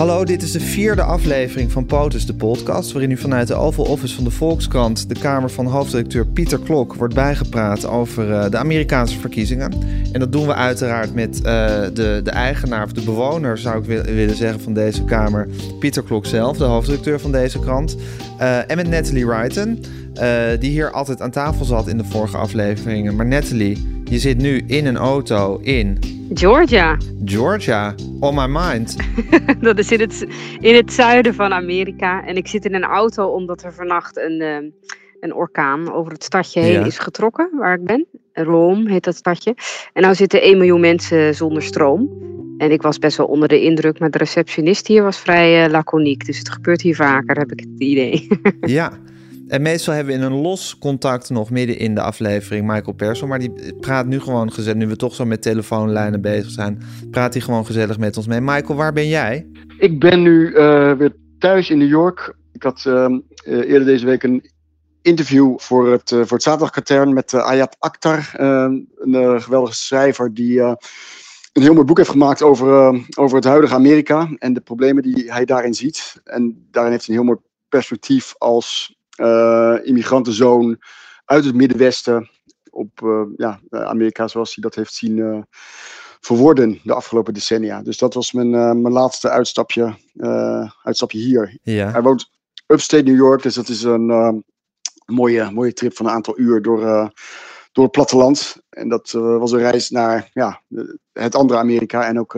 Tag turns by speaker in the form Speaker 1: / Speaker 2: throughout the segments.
Speaker 1: Hallo, dit is de vierde aflevering van POTUS, de podcast... waarin u vanuit de Oval Office van de Volkskrant... de kamer van hoofdredacteur Pieter Klok wordt bijgepraat... over uh, de Amerikaanse verkiezingen. En dat doen we uiteraard met uh, de, de eigenaar of de bewoner... zou ik willen zeggen van deze kamer... Pieter Klok zelf, de hoofdredacteur van deze krant. Uh, en met Natalie Wrighton, die hier altijd aan tafel zat in de vorige afleveringen. Maar Natalie, je zit nu in een auto in...
Speaker 2: Georgia.
Speaker 1: Georgia, on my mind.
Speaker 2: dat is in het, in het zuiden van Amerika. En ik zit in een auto omdat er vannacht een, uh, een orkaan over het stadje heen ja. is getrokken, waar ik ben. Rome heet dat stadje. En nou zitten 1 miljoen mensen zonder stroom. En ik was best wel onder de indruk, maar de receptionist hier was vrij uh, laconiek. Dus het gebeurt hier vaker, heb ik het idee.
Speaker 1: ja, en meestal hebben we in een los contact nog midden in de aflevering Michael Persson. Maar die praat nu gewoon gezellig. Nu we toch zo met telefoonlijnen bezig zijn, praat hij gewoon gezellig met ons mee. Michael, waar ben jij?
Speaker 3: Ik ben nu uh, weer thuis in New York. Ik had uh, eerder deze week een interview voor het, uh, voor het zaterdagkatern met Ayat Akhtar. een geweldige schrijver die een heel mooi boek heeft gemaakt over, over het huidige Amerika. En de problemen die hij daarin ziet. En daarin heeft hij een heel mooi perspectief als immigrantenzoon uit het Middenwesten op uh, ja, Amerika zoals hij dat heeft zien uh, verworden de afgelopen decennia. Dus dat was mijn, mijn laatste uitstapje, uitstapje hier.
Speaker 1: Ja.
Speaker 3: Hij woont upstate New York, dus dat is een mooie, mooie trip van een aantal uur door, door het platteland. En dat was een reis naar ja, het andere Amerika en ook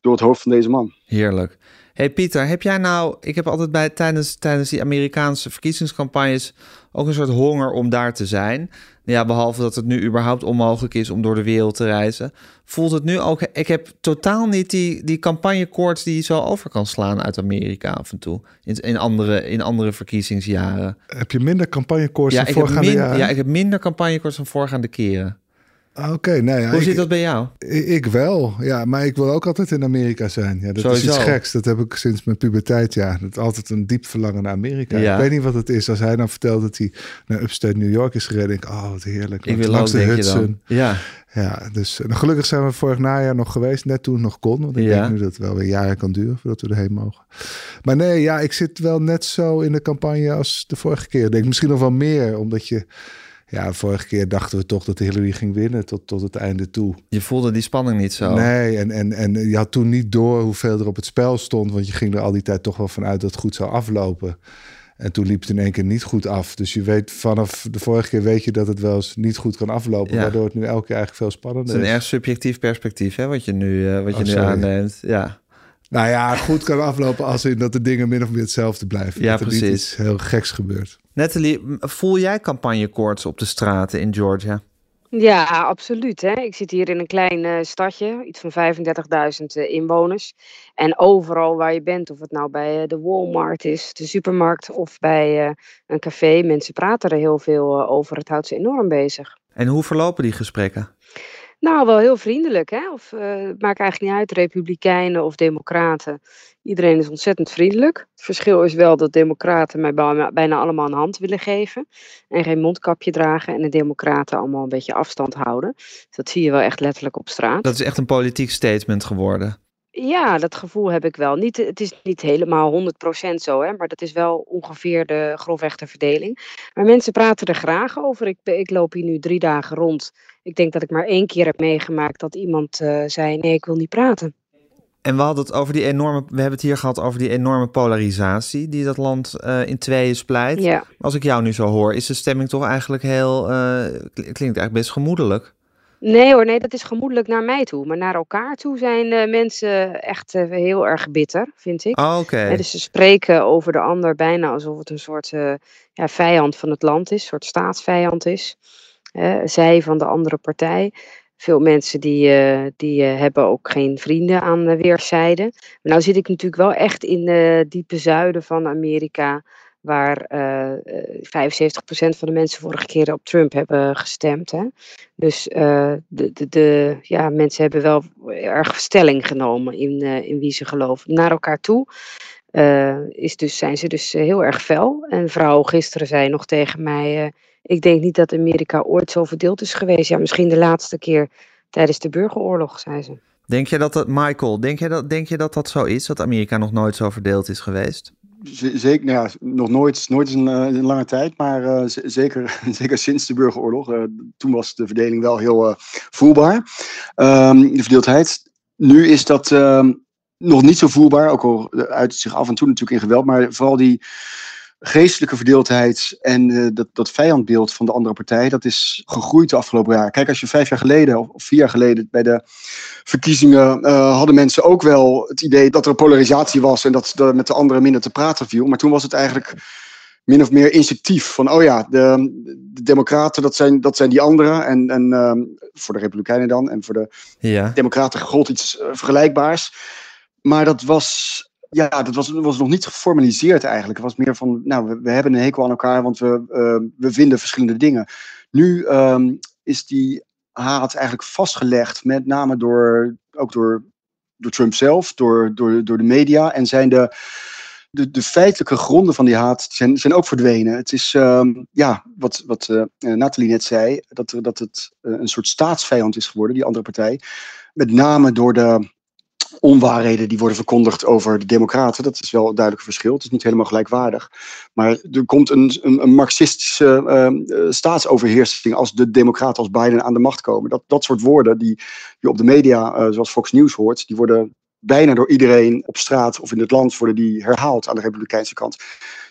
Speaker 3: door het hoofd van deze man.
Speaker 1: Heerlijk. Hey Pieter, heb jij nou, ik heb altijd bij tijdens, tijdens die Amerikaanse verkiezingscampagnes ook een soort honger om daar te zijn. Ja, behalve dat het nu überhaupt onmogelijk is om door de wereld te reizen. Voelt het nu ook, ik heb totaal niet die, die campagnekoorts die je zo over kan slaan uit Amerika af en toe. In, in, andere, in andere verkiezingsjaren.
Speaker 4: Heb je minder campagnekoorts
Speaker 1: ja,
Speaker 4: dan voorgaande
Speaker 1: min,
Speaker 4: jaren?
Speaker 1: Ja, ik heb minder campagnekoorts dan voorgaande keren.
Speaker 4: Oké, okay, nou ja.
Speaker 1: Hoe
Speaker 4: ik,
Speaker 1: zit dat bij jou?
Speaker 4: Ik, ik, wel, ja, maar ik wil ook altijd in Amerika zijn. Ja, dat
Speaker 1: Sowieso.
Speaker 4: is iets geks. Dat heb ik sinds mijn puberteit, ja. Dat altijd een diep verlangen naar Amerika.
Speaker 1: Ja.
Speaker 4: Ik weet niet wat het is. Als hij dan vertelt dat hij naar upstate New York is gereden, denk ik, oh, wat heerlijk.
Speaker 1: Ik wil
Speaker 4: langs
Speaker 1: ook,
Speaker 4: de Hudson.
Speaker 1: Ja.
Speaker 4: Ja, dus en gelukkig zijn we vorig najaar nog geweest, net toen het nog kon. Want ik
Speaker 1: Ja.
Speaker 4: denk nu dat het wel weer jaren kan duren voordat we erheen mogen. Maar nee, ja, ik zit wel net zo in de campagne als de vorige keer. Ik denk misschien nog wel meer, omdat je... Ja, vorige keer dachten we toch dat Hillary ging winnen tot, tot het einde toe.
Speaker 1: Je voelde die spanning niet zo.
Speaker 4: Nee, en, en, en je had toen niet door hoeveel er op het spel stond. Want je ging er al die tijd toch wel vanuit dat het goed zou aflopen. En toen liep het in één keer niet goed af. Dus je weet vanaf de vorige keer weet je dat het wel eens niet goed kan aflopen.
Speaker 1: Ja.
Speaker 4: Waardoor het nu elke keer eigenlijk veel
Speaker 1: Het
Speaker 4: spannender
Speaker 1: is
Speaker 4: is.
Speaker 1: een erg subjectief perspectief, hè, wat je nu, eh, wat je nu
Speaker 4: sorry.
Speaker 1: aanneemt. Ja.
Speaker 4: Nou ja, goed kan aflopen als in dat de dingen min of meer hetzelfde blijven.
Speaker 1: Ja,
Speaker 4: dat er niet
Speaker 1: precies.
Speaker 4: iets heel geks gebeurt.
Speaker 1: Natalie, voel jij campagnekoorts op de straten in Georgia?
Speaker 2: Ja, absoluut. Hè. Ik zit hier in een klein eh, stadje, iets van 35.000 eh, inwoners. En overal waar je bent, of het nou bij eh, de Walmart is, de supermarkt of bij een café, mensen praten er heel veel over. Het houdt ze enorm bezig.
Speaker 1: En hoe verlopen die gesprekken?
Speaker 2: Nou, wel heel vriendelijk, hè? Of, eh, het maakt eigenlijk niet uit, republikeinen of democraten. Iedereen is ontzettend vriendelijk. Het verschil is wel dat democraten mij bijna allemaal een hand willen geven. En geen mondkapje dragen. En de democraten allemaal een beetje afstand houden. Dat zie je wel echt letterlijk op straat.
Speaker 1: Dat is echt een politiek statement geworden.
Speaker 2: Ja, dat gevoel heb ik wel. Niet, het is niet helemaal 100% zo, hè, maar dat is wel ongeveer de grofweg de verdeling. Maar mensen praten er graag over. Ik, ik loop hier nu drie dagen rond. Ik denk dat ik maar één keer heb meegemaakt dat iemand eh, zei: Nee, ik wil niet praten.
Speaker 1: En we hadden het over die enorme. We hebben het hier gehad over die enorme polarisatie die dat land eh, in tweeën splijt.
Speaker 2: Ja.
Speaker 1: Als ik jou nu zo hoor, is de stemming toch eigenlijk heel. kl- klinkt eigenlijk best gemoedelijk.
Speaker 2: Nee hoor, nee, dat is gemoedelijk naar mij toe. Maar naar elkaar toe zijn eh, mensen echt eh, heel erg bitter, vind ik.
Speaker 1: Oh, Oké.
Speaker 2: Hè, dus ze spreken over de ander bijna alsof het een soort eh, ja, vijand van het land is, een soort staatsvijand is. Zij van de andere partij. Veel mensen die, die hebben ook geen vrienden aan de weerszijden. Maar nou zit ik natuurlijk wel echt in het diepe zuiden van Amerika. Waar uh, 75% van de mensen vorige keer op Trump hebben gestemd. Hè? Dus de, de, de, ja, mensen hebben wel erg stelling genomen in, in wie ze geloven. Naar elkaar toe is dus, zijn ze dus heel erg fel. En vrouw gisteren zei nog tegen mij ik denk niet dat Amerika ooit zo verdeeld is geweest. Ja, misschien de laatste keer tijdens de burgeroorlog, zei ze.
Speaker 1: Denk je dat dat, Michael, denk je dat, denk je dat dat zo is? Dat Amerika nog nooit zo verdeeld is geweest?
Speaker 3: Zeker, nou ja, nog nooit, nooit een, een lange tijd, maar uh, zeker, zeker sinds de burgeroorlog. Uh, toen was de verdeling wel heel voelbaar, um, de verdeeldheid. Nu is dat ehm, nog niet zo voelbaar, ook al uit zich af en toe natuurlijk in geweld, maar vooral die geestelijke verdeeldheid en uh, dat, dat vijandbeeld van de andere partij, dat is gegroeid de afgelopen jaar. Kijk, als je vijf jaar geleden of, vier jaar geleden bij de verkiezingen uh, hadden mensen ook wel het idee dat er polarisatie was en dat er met de anderen minder te praten viel. Maar toen was het eigenlijk min of meer instinctief. Van, oh ja, de, de democraten, dat zijn, dat zijn die anderen. En, en uh, voor de republikeinen dan. En voor de ja. democraten gold iets uh, vergelijkbaars. Maar dat was ja, dat was, was nog niet geformaliseerd eigenlijk. Het was meer van, nou, we, we hebben een hekel aan elkaar, want we, uh, we vinden verschillende dingen. Nu um, is die haat eigenlijk vastgelegd, met name door, ook door, door Trump zelf, door, door, door de media. En zijn de, de, de feitelijke gronden van die haat zijn, zijn ook verdwenen. Het is, um, ja, wat, wat uh, Nathalie net zei, dat, dat het uh, een soort staatsvijand is geworden, die andere partij. Met name door de onwaarheden die worden verkondigd over de democraten. Dat is wel een duidelijk verschil. Het is niet helemaal gelijkwaardig. Maar er komt een, een, een marxistische uh, staatsoverheersing als de democraten als Biden aan de macht komen. Dat, dat soort woorden die je op de media, uh, zoals Fox News hoort, die worden bijna door iedereen op straat of in het land worden die herhaald aan de republikeinse kant.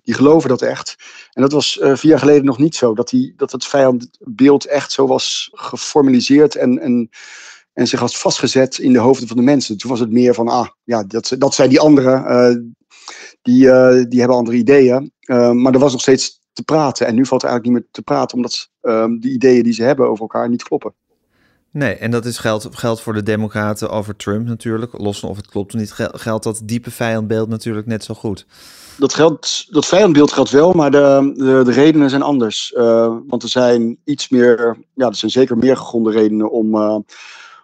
Speaker 3: Die geloven dat echt. En dat was uh, vier jaar geleden nog niet zo. Dat, die, dat het vijandbeeld echt zo was geformaliseerd en, en en zich had vastgezet in de hoofden van de mensen. Toen was het meer van, ah, ja, dat, dat zijn die anderen, uh, die, uh, die hebben andere ideeën. Uh, maar er was nog steeds te praten. En nu valt er eigenlijk niet meer te praten, omdat ehm, de ideeën die ze hebben over elkaar niet kloppen.
Speaker 1: Nee, en dat is geld, geldt voor de Democraten over Trump natuurlijk. Los van of het klopt of niet, geldt dat diepe vijandbeeld natuurlijk net zo goed.
Speaker 3: Dat, geldt, dat vijandbeeld geldt wel, maar de, de, de redenen zijn anders. want er zijn iets meer, ja, er zijn zeker meer gegronde redenen om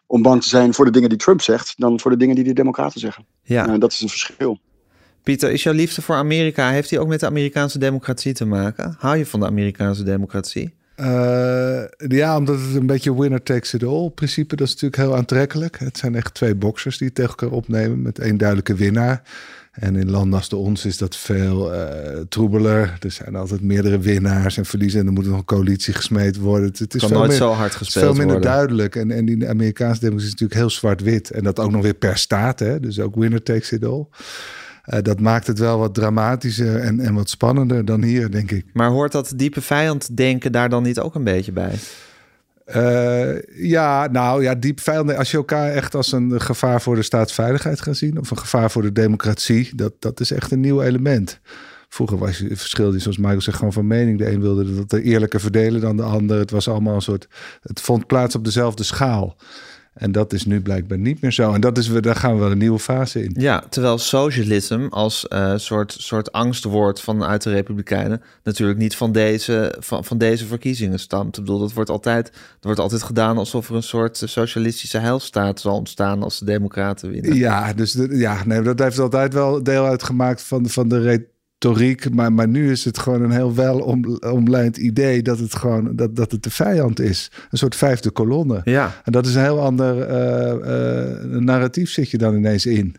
Speaker 3: om bang te zijn voor de dingen die Trump zegt dan voor de dingen die de Democraten zeggen. Ja. Uh, dat is een verschil.
Speaker 1: Pieter, is jouw liefde voor Amerika, heeft die ook met de Amerikaanse democratie te maken? Hou je van de Amerikaanse democratie?
Speaker 4: Uh, ja, omdat het een beetje winner takes it all principe, dat is natuurlijk heel aantrekkelijk. Het zijn echt twee boxers die het tegen elkaar opnemen met één duidelijke winnaar. En in landen als de ons is dat veel uh, troebeler. Er zijn altijd meerdere winnaars en verliezen. En er moet nog een coalitie gesmeed worden. Het, is
Speaker 1: kan
Speaker 4: veel
Speaker 1: nooit
Speaker 4: meer,
Speaker 1: zo hard gespeeld
Speaker 4: veel minder
Speaker 1: worden.
Speaker 4: duidelijk. En, en die Amerikaanse democratie is natuurlijk heel zwart-wit. En dat ook nog weer per staat. Hè? Dus ook winner takes it all. Uh, dat maakt het wel wat dramatischer en, en wat spannender dan hier, denk ik.
Speaker 1: Maar hoort dat diepe vijand denken daar dan niet ook een beetje bij?
Speaker 4: Uh, ja, nou ja, diep vijand. Als je elkaar echt als een gevaar voor de staatsveiligheid gaat zien, of een gevaar voor de democratie, dat, dat is echt een nieuw element. Vroeger was je verschil, zoals Michael zegt, gewoon van mening. De een wilde dat er eerlijker verdelen dan de ander. Het was allemaal een soort. Het vond plaats op dezelfde schaal. En dat is nu blijkbaar niet meer zo. En dat is, daar gaan we wel een nieuwe fase in.
Speaker 1: Ja, terwijl socialisme als uh, soort, soort angstwoord vanuit de Republikeinen natuurlijk niet van deze, van, van deze verkiezingen stamt. Ik bedoel, dat wordt altijd, dat wordt altijd gedaan alsof er een soort socialistische heilstaat zal ontstaan als de Democraten winnen.
Speaker 4: Ja, dus de, ja, nee, dat heeft altijd wel deel uitgemaakt van, van de retoriek. Maar, maar nu is het gewoon een heel wel om, omlijnd idee dat het gewoon dat, dat het de vijand is. Een soort vijfde kolonne.
Speaker 1: Ja.
Speaker 4: En dat is een heel ander uh, uh, narratief zit je dan ineens in.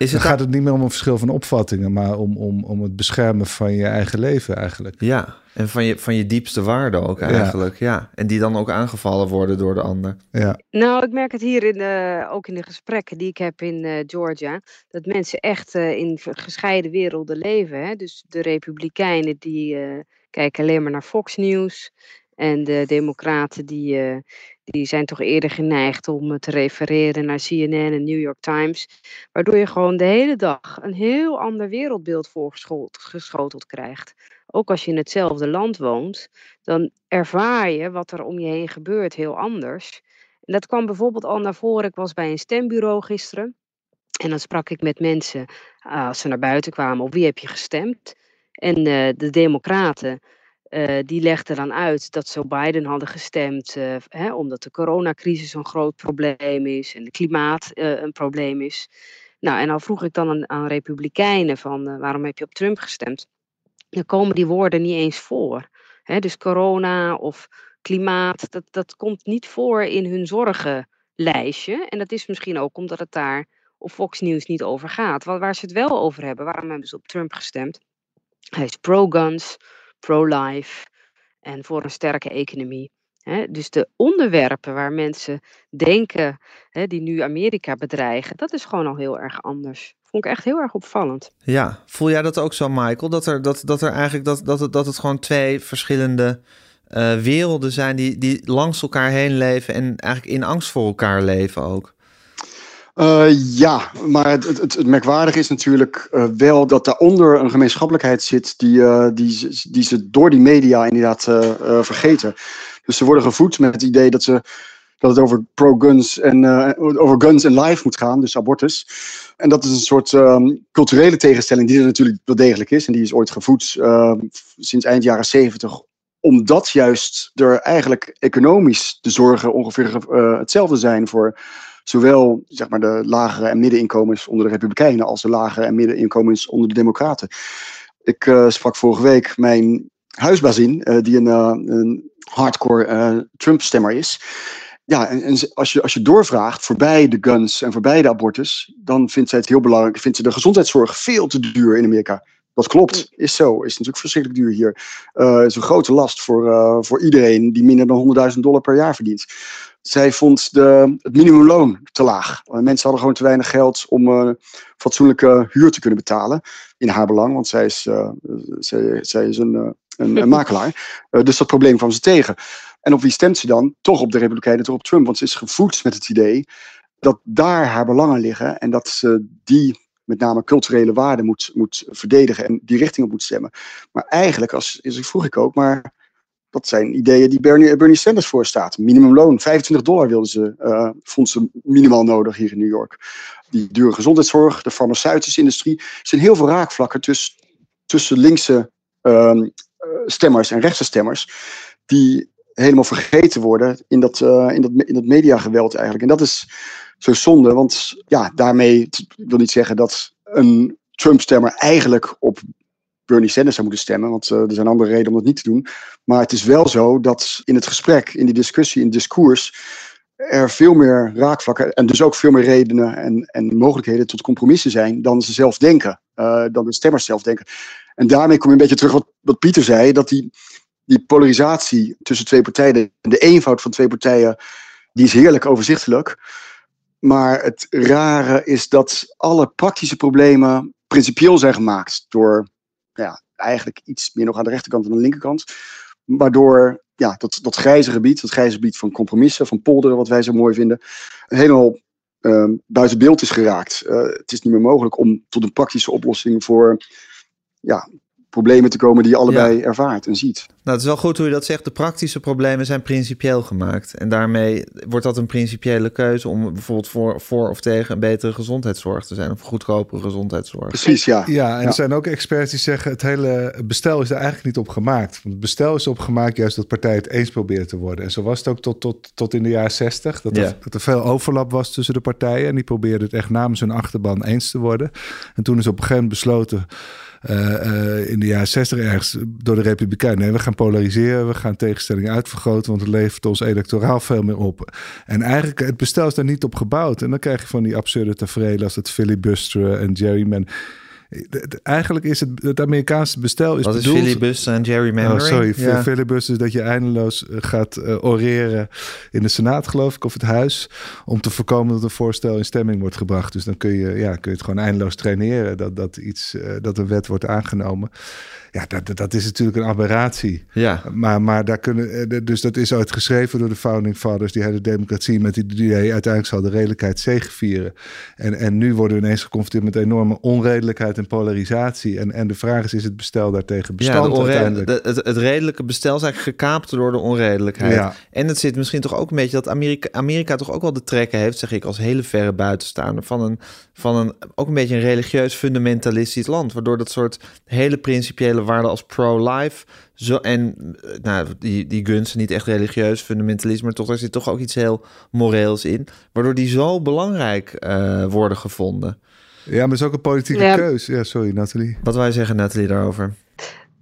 Speaker 4: Is het dan gaat het niet meer om een verschil van opvattingen, maar om, om, om het beschermen van je eigen leven eigenlijk.
Speaker 1: Ja, en van je, van je diepste waarde ook eigenlijk. Ja. ja. En die dan ook aangevallen worden door de ander.
Speaker 4: Ja.
Speaker 2: Nou, ik merk het hier in de, ook in de gesprekken die ik heb in uh, Georgia. Dat mensen echt uh, in gescheiden werelden leven. Hè? Dus de Republikeinen die uh, kijken alleen maar naar Fox News. En de Democraten die, die zijn toch eerder geneigd om te refereren naar CNN en New York Times. Waardoor je gewoon de hele dag een heel ander wereldbeeld voorgeschoteld krijgt. Ook als je in hetzelfde land woont, dan ervaar je wat er om je heen gebeurt heel anders. En dat kwam bijvoorbeeld al naar voren. Ik was bij een stembureau gisteren. En dan sprak ik met mensen uh, als ze naar buiten kwamen: op wie heb je gestemd? En de Democraten. Die legden dan uit dat ze Biden hadden gestemd hè, omdat de coronacrisis een groot probleem is en de klimaat een probleem is. Nou, en dan vroeg ik dan aan, Republikeinen van waarom heb je op Trump gestemd? Dan komen die woorden niet eens voor. Hè, dus corona of klimaat, dat, dat komt niet voor in hun zorgenlijstje. En dat is misschien ook omdat het daar op Fox News niet over gaat. Waar ze het wel over hebben, waarom hebben ze op Trump gestemd? Hij is pro-guns, pro-life en voor een sterke economie. dus de onderwerpen waar mensen denken, die nu Amerika bedreigen, dat is gewoon al heel erg anders. Vond ik echt heel erg opvallend.
Speaker 1: Ja, voel jij dat ook zo, Michael? Dat er, dat, dat er eigenlijk dat, dat, het, dat het gewoon twee verschillende uh, werelden zijn die, die langs elkaar heen leven en eigenlijk in angst voor elkaar leven ook.
Speaker 3: Uh, ja, maar het, het, het, merkwaardige is natuurlijk uh, wel dat daaronder een gemeenschappelijkheid zit die, uh, die, die ze door die media inderdaad vergeten. Dus ze worden gevoed met het idee dat, ze, dat het over pro-guns en over guns en life moet gaan, dus abortus. En dat is een soort um, culturele tegenstelling die er natuurlijk wel degelijk is. En die is ooit gevoed sinds eind jaren zeventig omdat juist er eigenlijk economisch de zorgen ongeveer hetzelfde zijn voor zowel zeg maar, de lagere en middeninkomens onder de Republikeinen als de lagere en middeninkomens onder de Democraten. Ik uh, sprak vorige week mijn huisbazin, uh, die een, een hardcore Trump-stemmer is. Ja, en, en, als, je, als je doorvraagt voorbij de guns en voorbij de abortus, dan vindt zij het heel belangrijk, vindt ze de gezondheidszorg veel te duur in Amerika. Dat klopt, is zo. Is natuurlijk verschrikkelijk duur hier. Uh, is een grote last voor, uh, voor iedereen die minder dan 100.000 dollar per jaar verdient. Zij vond de, het minimumloon te laag. Uh, mensen hadden gewoon te weinig geld om fatsoenlijke huur te kunnen betalen. In haar belang, want zij is, zij, zij is een, een, een makelaar. dus dat probleem kwam ze tegen. En op wie stemt ze dan? Toch op de Republikeinen, toch op Trump. Want ze is gevoed met het idee dat daar haar belangen liggen. En dat ze die met name culturele waarden moet, moet verdedigen en die richting op moet stemmen. Maar eigenlijk, als, als vroeg ik ook, maar dat zijn ideeën die Bernie, Bernie Sanders voorstaat. Minimumloon, 25 dollar wilden ze, uh, vond ze minimaal nodig hier in New York. Die dure gezondheidszorg, de farmaceutische industrie. Er zijn heel veel raakvlakken tussen, tussen linkse uh, stemmers en rechtse stemmers. Die helemaal vergeten worden in dat, in dat, in dat mediageweld eigenlijk. En dat is zo zonde. Want ja, daarmee wil niet zeggen dat een Trump-stemmer eigenlijk op Bernie Sanders zou moeten stemmen. Want uh, er zijn andere redenen om dat niet te doen. Maar het is wel zo dat in het gesprek, in die discussie, in het discours. er veel meer raakvlakken en dus ook veel meer redenen en, en mogelijkheden tot compromissen zijn dan ze zelf denken. Uh, dan de stemmers zelf denken. En daarmee kom je een beetje terug wat, wat Pieter zei. Dat die, die polarisatie tussen twee partijen, de eenvoud van twee partijen, die is heerlijk overzichtelijk. Maar het rare is dat alle praktische problemen principieel zijn gemaakt door ja, eigenlijk iets meer nog aan de rechterkant dan aan de linkerkant. Waardoor ja, dat, dat grijze gebied, dat grijze gebied van compromissen, van polderen, wat wij zo mooi vinden, helemaal uh, buiten beeld is geraakt. Uh, het is niet meer mogelijk om tot een praktische oplossing voor ja, problemen te komen die je allebei ervaart en ziet.
Speaker 1: Nou, het is wel goed hoe je dat zegt. De praktische problemen zijn principieel gemaakt. En daarmee wordt dat een principiële keuze om bijvoorbeeld voor, voor of tegen een betere gezondheidszorg te zijn. Of goedkopere gezondheidszorg.
Speaker 3: Precies, ja.
Speaker 4: Ja, en er zijn ook experts die zeggen het hele bestel is er eigenlijk niet op gemaakt. Want het bestel is opgemaakt juist dat partijen het eens proberen te worden. En zo was het ook tot, tot, tot in de jaren zestig. Dat, er, dat er veel overlap was tussen de partijen. En die probeerden het echt namens hun achterban eens te worden. En toen is op een gegeven moment besloten in de jaren 60 ergens door de Republikeinen. Nee, we gaan polariseren, we gaan tegenstellingen uitvergroten, want het levert ons electoraal veel meer op. En eigenlijk, het bestel is daar niet op gebouwd. En dan krijg je van die absurde tafereelen als het filibusteren en gerryman. Eigenlijk is het, het Amerikaanse bestel is
Speaker 1: Wat
Speaker 4: bedoeld...
Speaker 1: is filibuster en gerrymandering?
Speaker 4: Oh, sorry, ja. filibuster is dat je eindeloos eh, gaat uh, oreren in de Senaat, geloof ik, of het Huis, om te voorkomen dat een voorstel in stemming wordt gebracht. Dus dan kun je, ja, kun je het gewoon eindeloos traineren dat, dat, iets, uh, dat een wet wordt aangenomen. Ja, dat, dat is natuurlijk een aberratie.
Speaker 1: Ja.
Speaker 4: Maar, maar daar kunnen, dus dat is ooit geschreven door de founding fathers, die hele democratie met die idee, uiteindelijk zal de redelijkheid zegevieren. En, en nu worden we ineens geconfronteerd met enorme onredelijkheid in polarisatie. En, en de vraag is, is het bestel daartegen bestand
Speaker 1: ja,
Speaker 4: uiteindelijk?
Speaker 1: het, het, redelijke bestel is eigenlijk gekaapt door de onredelijkheid.
Speaker 4: Ja.
Speaker 1: En het zit misschien toch ook een beetje dat Amerika, Amerika toch ook wel de trekken heeft, zeg ik als hele verre buitenstaander, van een, van een ook een beetje een religieus fundamentalistisch land. Waardoor dat soort hele principiële waarden als pro-life zo, en nou, die, die guns niet echt religieus fundamentalisme, maar toch, daar zit toch ook iets heel moreels in. Waardoor die zo belangrijk uh, worden gevonden.
Speaker 4: Ja, maar het is ook een politieke ja. keus. Ja, sorry Nathalie.
Speaker 1: Wat wij zeggen Nathalie daarover?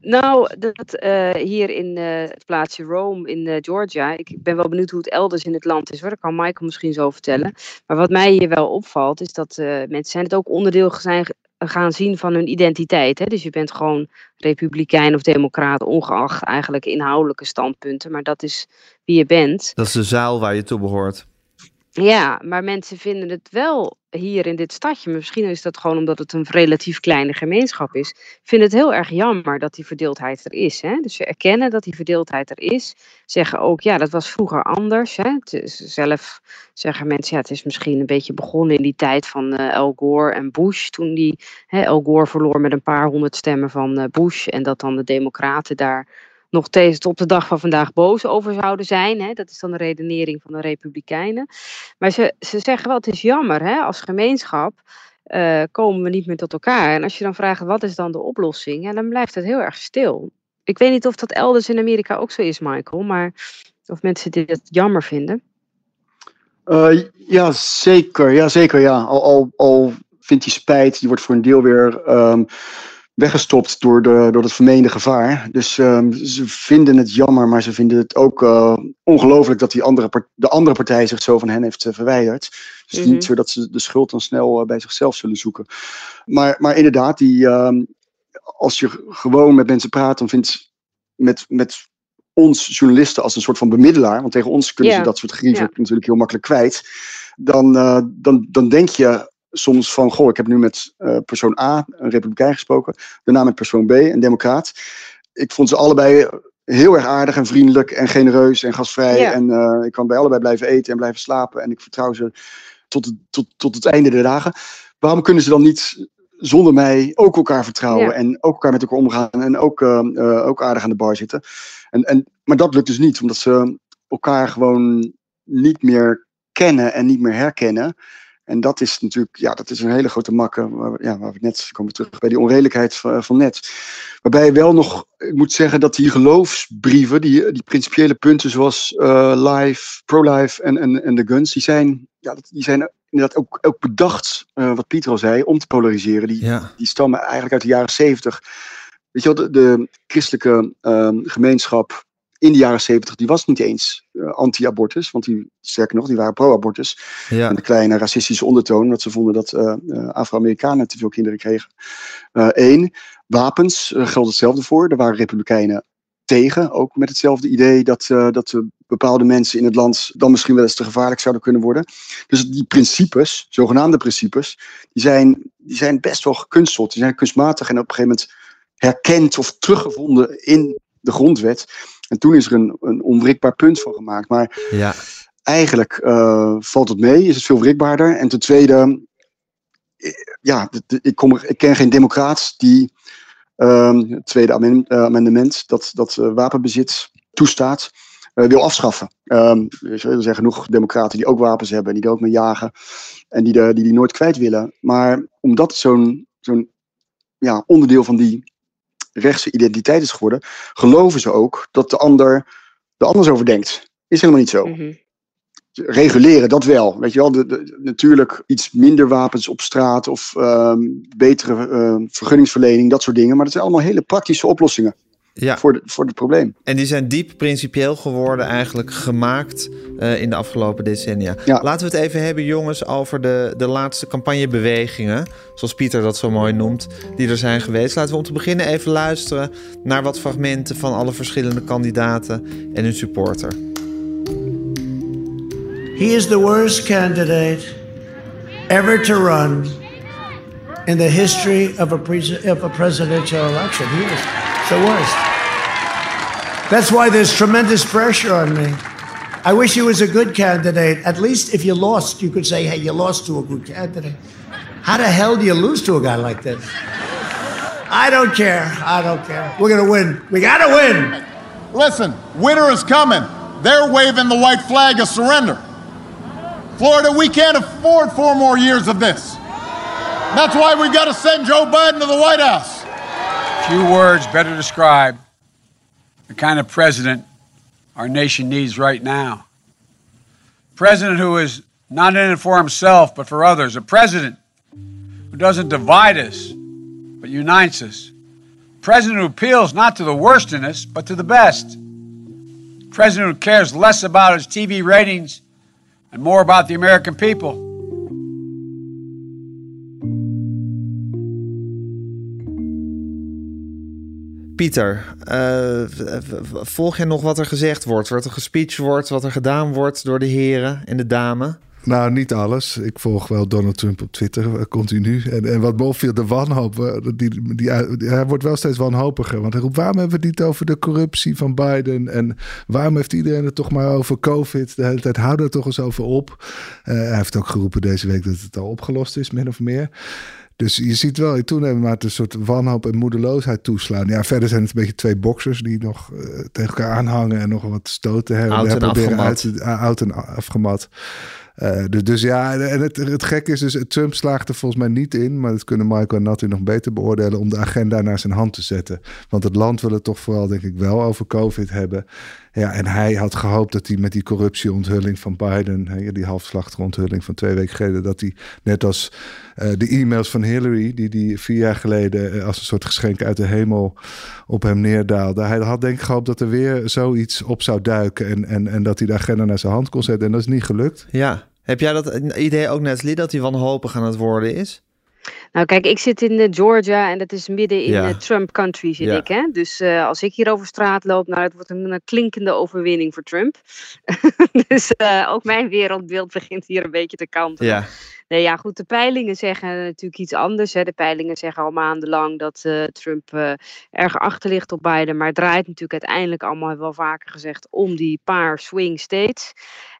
Speaker 2: Nou, dat uh, hier in uh, het plaatsje Rome in uh, Georgia. Ik ben wel benieuwd hoe het elders in het land is. Hoor. Dat kan Michael misschien zo vertellen. Maar wat mij hier wel opvalt, is dat mensen zijn het ook onderdeel zijn gaan zien van hun identiteit. Hè? Dus je bent gewoon republikein of democraat, ongeacht eigenlijk inhoudelijke standpunten. Maar dat is wie je bent.
Speaker 1: Dat is de zaal waar je toe behoort.
Speaker 2: Ja, maar mensen vinden het wel hier in dit stadje, misschien is dat gewoon omdat het een relatief kleine gemeenschap is, vinden het heel erg jammer dat die verdeeldheid er is. Hè? Dus ze erkennen dat die verdeeldheid er is, zeggen ook, ja, dat was vroeger anders. Hè? zelf zeggen mensen, ja, het is misschien een beetje begonnen in die tijd van uh, Gore en Bush, toen die, Al Gore verloor met een paar honderd stemmen van uh, Bush en dat dan de democraten daar nog steeds op de dag van vandaag boos over zouden zijn. Hè? Dat is dan de redenering van de Republikeinen. Maar ze, ze zeggen wel, het is jammer, hè? als gemeenschap uh, komen we niet meer tot elkaar. En als je dan vraagt, wat is dan de oplossing? Ja, dan blijft het heel erg stil. Ik weet niet of dat elders in Amerika ook zo is, Michael, maar of mensen dit jammer vinden.
Speaker 3: Uh, ja, zeker. Ja, zeker. Ja. Al, al, al vindt die spijt, die wordt voor een deel weer um, weggestopt door, de, door het vermeende gevaar. Dus um, ze vinden het jammer, maar ze vinden het ook uh, ongelooflijk dat die andere de andere partij zich zo van hen heeft uh, verwijderd. Dus het is niet zo dat ze de schuld dan snel uh, bij zichzelf zullen zoeken. Maar, maar inderdaad, die, um, als je gewoon met mensen praat, dan vindt met, met ons journalisten als een soort van bemiddelaar, want tegen ons kunnen yeah. ze dat soort grieven yeah. natuurlijk heel makkelijk kwijt. Dan, dan, dan denk je soms van, goh, ik heb nu met uh, persoon A, een republikein gesproken, daarna met persoon B, een democraat. Ik vond ze allebei heel erg aardig en vriendelijk en genereus en gastvrij. Ja. En uh, ik kan bij allebei blijven eten en blijven slapen. En ik vertrouw ze tot het, tot, tot het einde der dagen. Waarom kunnen ze dan niet zonder mij ook elkaar vertrouwen ja. en ook elkaar met elkaar omgaan en ook, uh, ook aardig aan de bar zitten? En, en, maar dat lukt dus niet, omdat ze elkaar gewoon niet meer kennen en niet meer herkennen. En dat is natuurlijk, ja, dat is een hele grote makke. Waar, ja, waar we net komen terug bij die onredelijkheid van, van net. Waarbij wel nog, ik moet zeggen dat die geloofsbrieven, die, die principiële punten zoals uh, life, pro-life en, en, en de guns, die zijn, ja, die zijn inderdaad ook, ook bedacht, uh, wat Pieter al zei, om te polariseren. Die,
Speaker 1: ja.
Speaker 3: die stammen eigenlijk uit de jaren zeventig. Weet je wel, de, de christelijke uh, gemeenschap in de jaren zeventig, die was niet eens uh, anti-abortus. Want die, sterker nog, die waren pro-abortus.
Speaker 1: Ja.
Speaker 3: Een kleine racistische ondertoon. omdat ze vonden dat uh, Afro-Amerikanen te veel kinderen kregen. Eén, wapens geldt hetzelfde voor. Er waren republikeinen tegen. Ook met hetzelfde idee dat, dat bepaalde mensen in het land dan misschien wel eens te gevaarlijk zouden kunnen worden. Dus die principes, zogenaamde principes, die zijn, die zijn best wel gekunsteld. Die zijn kunstmatig en op een gegeven moment herkend of teruggevonden in de grondwet. En toen is er een, een onwrikbaar punt van gemaakt. Maar
Speaker 1: ja.
Speaker 3: eigenlijk uh, valt het mee, is het veel wrikbaarder. En ten tweede, ja, ik, kom er, ik ken geen democraat die um, het tweede amendement, dat, dat wapenbezit toestaat, uh, wil afschaffen. Um, er zijn genoeg democraten die ook wapens hebben en die er ook mee jagen. En die, de, die die nooit kwijt willen. Maar omdat zo'n zo'n ja, onderdeel van die rechtse identiteit is geworden, geloven ze ook dat de ander er anders over denkt. Is helemaal niet zo.
Speaker 2: Mm -hmm.
Speaker 3: Reguleren, dat wel. Weet je wel, de, de, natuurlijk iets minder wapens op straat of um, betere uh, vergunningsverlening, dat soort dingen. Maar dat zijn allemaal hele praktische oplossingen
Speaker 1: ja.
Speaker 3: voor, de, voor het probleem.
Speaker 1: En die zijn diep principieel geworden, eigenlijk gemaakt uh, in de afgelopen decennia.
Speaker 3: Ja.
Speaker 1: Laten we het even hebben, jongens, over de, de laatste campagnebewegingen, zoals Pieter dat zo mooi noemt, die er zijn geweest. Laten we om te beginnen even luisteren naar wat fragmenten van alle verschillende kandidaten en hun supporter.
Speaker 5: He is the worst candidate ever to run in the history of a, of a presidential election. He is the worst. That's why there's tremendous pressure on me. I wish he was a good candidate. At least if you lost, you could say, hey, you lost to a good candidate. How the hell do you lose to a guy like this? I don't care. I don't care. We're going to win. We got to win.
Speaker 6: Listen, winter is coming. They're waving the white flag of surrender. Florida, we can't afford four more years of this. That's why we've got to send Joe Biden to the White House.
Speaker 7: Few words better describe the kind of president our nation needs right now. president who is not in it for himself, but for others. A president who doesn't divide us, but unites us. A president who appeals not to the worst in us, but to the best. A president who cares less about his TV ratings and more about the American people.
Speaker 1: Pieter, uh, volg je nog wat er gezegd wordt? Wat er gespeecht wordt, wat er gedaan wordt door de heren en de dames?
Speaker 4: Nou, niet alles. Ik volg wel Donald Trump op Twitter uh, continu. En, en wat me opviel, de wanhoop. Uh, die, die, hij wordt wel steeds wanhopiger. Want hij roept, waarom hebben we het niet over de corruptie van Biden? En waarom heeft iedereen het toch maar over COVID? De hele tijd, hou er toch eens over op. Uh, hij heeft ook geroepen deze week dat het al opgelost is, min of meer. Dus je ziet wel in toenemende een soort wanhoop en moedeloosheid toeslaan. Ja, verder zijn het een beetje twee boxers die nog uh, tegen elkaar aanhangen en nog wat stoten hebben.
Speaker 1: Oud en afgemat.
Speaker 4: Uit, oud en afgemat. Uh, dus, dus, ja, en het, het gekke is dus, Trump slaagt er volgens mij niet in, maar dat kunnen Michael en Natty nog beter beoordelen, om de agenda naar zijn hand te zetten. Want het land wil het toch vooral, denk ik, wel over COVID hebben. Ja, en hij had gehoopt dat hij met die corruptieonthulling van Biden, die halfslachtige onthulling van twee weken geleden, dat hij net als uh, de e-mails van Hillary, die die vier jaar geleden uh, als een soort geschenk uit de hemel op hem neerdaalde. Hij had denk ik gehoopt dat er weer zoiets op zou duiken en, en, en dat hij de agenda naar zijn hand kon zetten. En dat is niet gelukt.
Speaker 1: Ja, heb jij dat idee ook, Neslie, dat hij wanhopig aan het worden is?
Speaker 2: Nou, kijk, ik zit in uh, Georgia en dat is midden in ja. uh, Trump country, zit ja. ik. Hè? Dus uh, als ik hier over straat loop, nou, het wordt een, een klinkende overwinning voor Trump. dus ook mijn wereldbeeld begint hier een beetje te kantelen.
Speaker 1: Ja.
Speaker 2: Nee, ja, goed. De peilingen zeggen natuurlijk iets anders. Hè. De peilingen zeggen al maandenlang dat uh, Trump uh, erg achter ligt op Biden. Maar het draait natuurlijk uiteindelijk allemaal, wel vaker gezegd, om die paar swing states.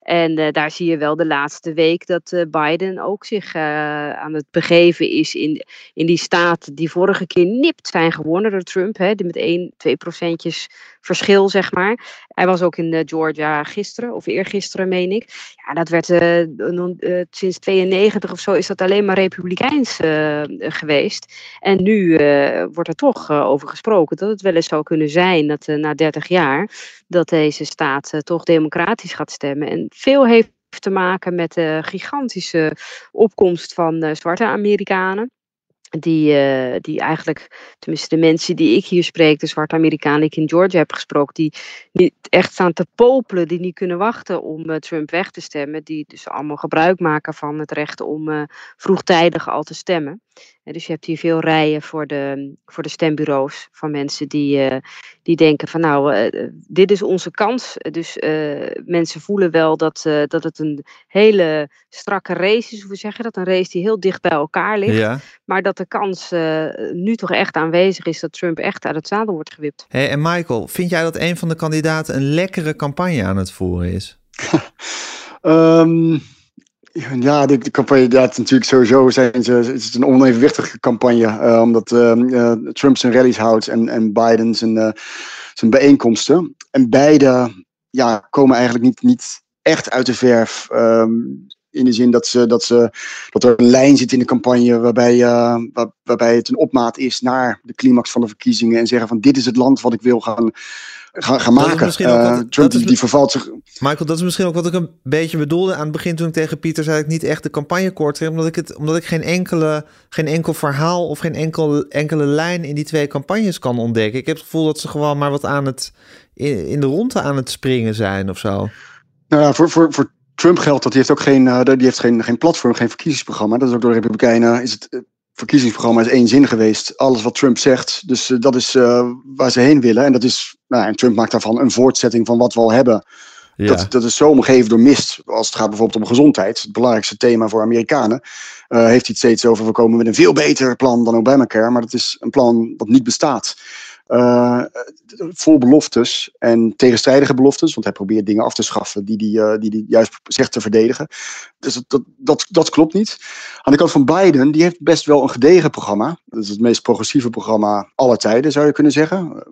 Speaker 2: En uh, daar zie je wel de laatste week dat Biden ook zich aan het begeven is in, in die staten die vorige keer nipt zijn gewonnen door Trump. Hè, die met 1, 2 procentjes verschil, zeg maar. Hij was ook in Georgia gisteren, of eergisteren, meen ik. Ja, dat werd sinds 92 of zo is dat alleen maar republikeins uh, geweest. En nu wordt er toch over gesproken dat het wel eens zou kunnen zijn dat na 30 jaar dat deze staat toch democratisch gaat stemmen. En veel heeft te maken met de gigantische opkomst van zwarte Amerikanen die, uh, die eigenlijk, tenminste de mensen die ik hier spreek, de zwarte Amerikanen die ik in Georgia heb gesproken, die niet echt staan te popelen, die niet kunnen wachten om uh, Trump weg te stemmen, die dus allemaal gebruik maken van het recht om uh, vroegtijdig al te stemmen. En dus je hebt hier veel rijen voor de, voor de stembureaus van mensen die, die denken van nou, dit is onze kans. Dus mensen voelen wel dat, dat het een hele strakke race is, hoe zeg je dat? Een race die heel dicht bij elkaar ligt,
Speaker 1: ja.
Speaker 2: maar dat de kans uh, nu toch echt aanwezig is dat Trump echt uit het zadel wordt gewipt.
Speaker 1: Hey, en Michael, vind jij dat een van de kandidaten een lekkere campagne aan het voeren is?
Speaker 3: um, ja, de, de campagne, dat natuurlijk sowieso zijn ze, het is een onevenwichtige campagne. Uh, omdat uh, Trump zijn rallies houdt en, en Biden zijn, zijn bijeenkomsten. En beide ja, komen eigenlijk niet, niet echt uit de verf. Um, in de zin dat, ze, dat, ze, dat er een lijn zit in de campagne waarbij, waar, waarbij het een opmaat is naar de climax van de verkiezingen. En zeggen van dit is het land wat ik wil gaan, gaan, gaan maken. Uh, Trump die, die vervalt zich.
Speaker 1: Michael, dat is misschien ook wat ik een beetje bedoelde aan het begin toen ik tegen Pieter zei ik niet echt de campagne kort omdat ik, het, omdat ik geen, enkele, geen enkel verhaal of geen enkel, enkele lijn in die twee campagnes kan ontdekken. Ik heb het gevoel dat ze gewoon maar wat aan het in, in de ronde aan het springen zijn of zo.
Speaker 3: Nou ja, voor, voor, voor Trump geldt dat die heeft ook geen, uh, die heeft geen, geen platform, geen verkiezingsprogramma. Dat is ook door de Republikeinen is het uh, verkiezingsprogramma is één zin geweest. Alles wat Trump zegt. Dus uh, dat is waar ze heen willen. En dat is, nou, en Trump maakt daarvan een voortzetting van wat we al hebben. Ja. Dat, dat is zo omgeven door mist. Als het gaat bijvoorbeeld om gezondheid, het belangrijkste thema voor Amerikanen. heeft hij het steeds over, we komen met een veel beter plan dan Obamacare. Maar dat is een plan dat niet bestaat. Uh, vol beloftes en tegenstrijdige beloftes, want hij probeert dingen af te schaffen die hij uh, die, die juist zegt te verdedigen. Dus dat, dat, dat, dat, klopt niet. Aan de kant van Biden, die heeft best wel een gedegen programma. Dat is het meest progressieve programma aller tijden, zou je kunnen zeggen.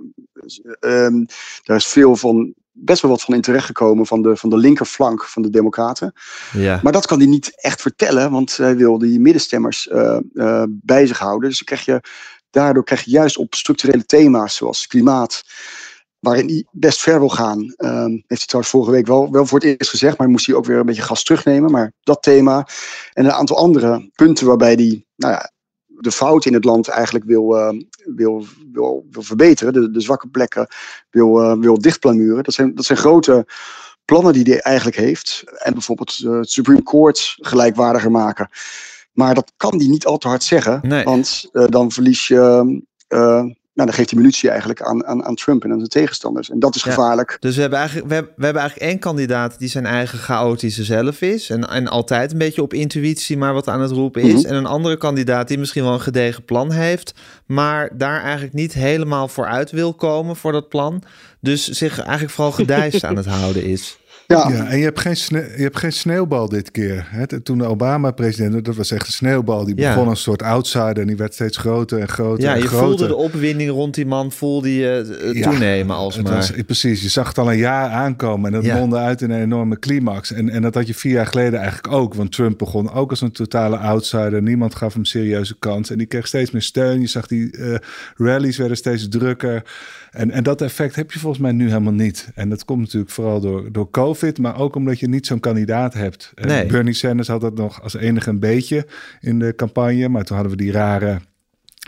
Speaker 3: Uh, daar is veel van best wel wat van in terechtgekomen van de, van de linkerflank van de Democraten. Ja. Maar dat kan hij niet echt vertellen, want hij wil die middenstemmers uh, uh, bij zich houden. Dus dan krijg je, daardoor krijg je juist op structurele thema's zoals klimaat, waarin hij best ver wil gaan. Uh, heeft hij trouwens vorige week wel, wel voor het eerst gezegd, maar moest hij ook weer een beetje gas terugnemen. Maar dat thema en een aantal andere punten waarbij hij nou ja, de fout in het land eigenlijk wil, uh, wil, wil, wil verbeteren, de, de zwakke plekken wil, uh, wil dichtplamuren. Dat zijn, dat zijn grote plannen die hij eigenlijk heeft. En bijvoorbeeld uh, het Supreme Court gelijkwaardiger maken. Maar dat kan hij niet al te hard zeggen, nee. want dan verlies je nou, dan geeft hij munitie eigenlijk aan, aan, aan Trump en aan zijn tegenstanders. En dat is gevaarlijk.
Speaker 1: Dus we hebben, eigenlijk, we, hebben, we hebben eigenlijk één kandidaat die zijn eigen chaotische zelf is. En, en altijd een beetje op intuïtie maar wat aan het roepen is. En een andere kandidaat die misschien wel een gedegen plan heeft. Maar daar eigenlijk niet helemaal voor uit wil komen voor dat plan. Dus zich eigenlijk vooral gedijst aan het houden is.
Speaker 4: Ja. ja, en je hebt, geen sne je hebt geen sneeuwbal dit keer. Hè? Toen de Obama president, dat was echt een sneeuwbal. Die begon ja. een soort outsider en die werd steeds groter en groter
Speaker 1: ja,
Speaker 4: en
Speaker 1: je
Speaker 4: groter.
Speaker 1: voelde de opwinding rond die man, voelde je uh, ja, toenemen alsmaar.
Speaker 4: Was, precies, je zag het al een jaar aankomen en dat ja. mondde uit in een enorme climax. En, en dat had je vier jaar geleden eigenlijk ook. Want Trump begon ook als een totale outsider. Niemand gaf hem serieuze kans. En die kreeg steeds meer steun. Je zag die uh, rallies werden steeds drukker. En, en dat effect heb je volgens mij nu helemaal niet. En dat komt natuurlijk vooral door, door COVID, maar ook omdat je niet zo'n kandidaat hebt. Nee. Bernie Sanders had dat nog als enige een beetje in de campagne, maar toen hadden we die rare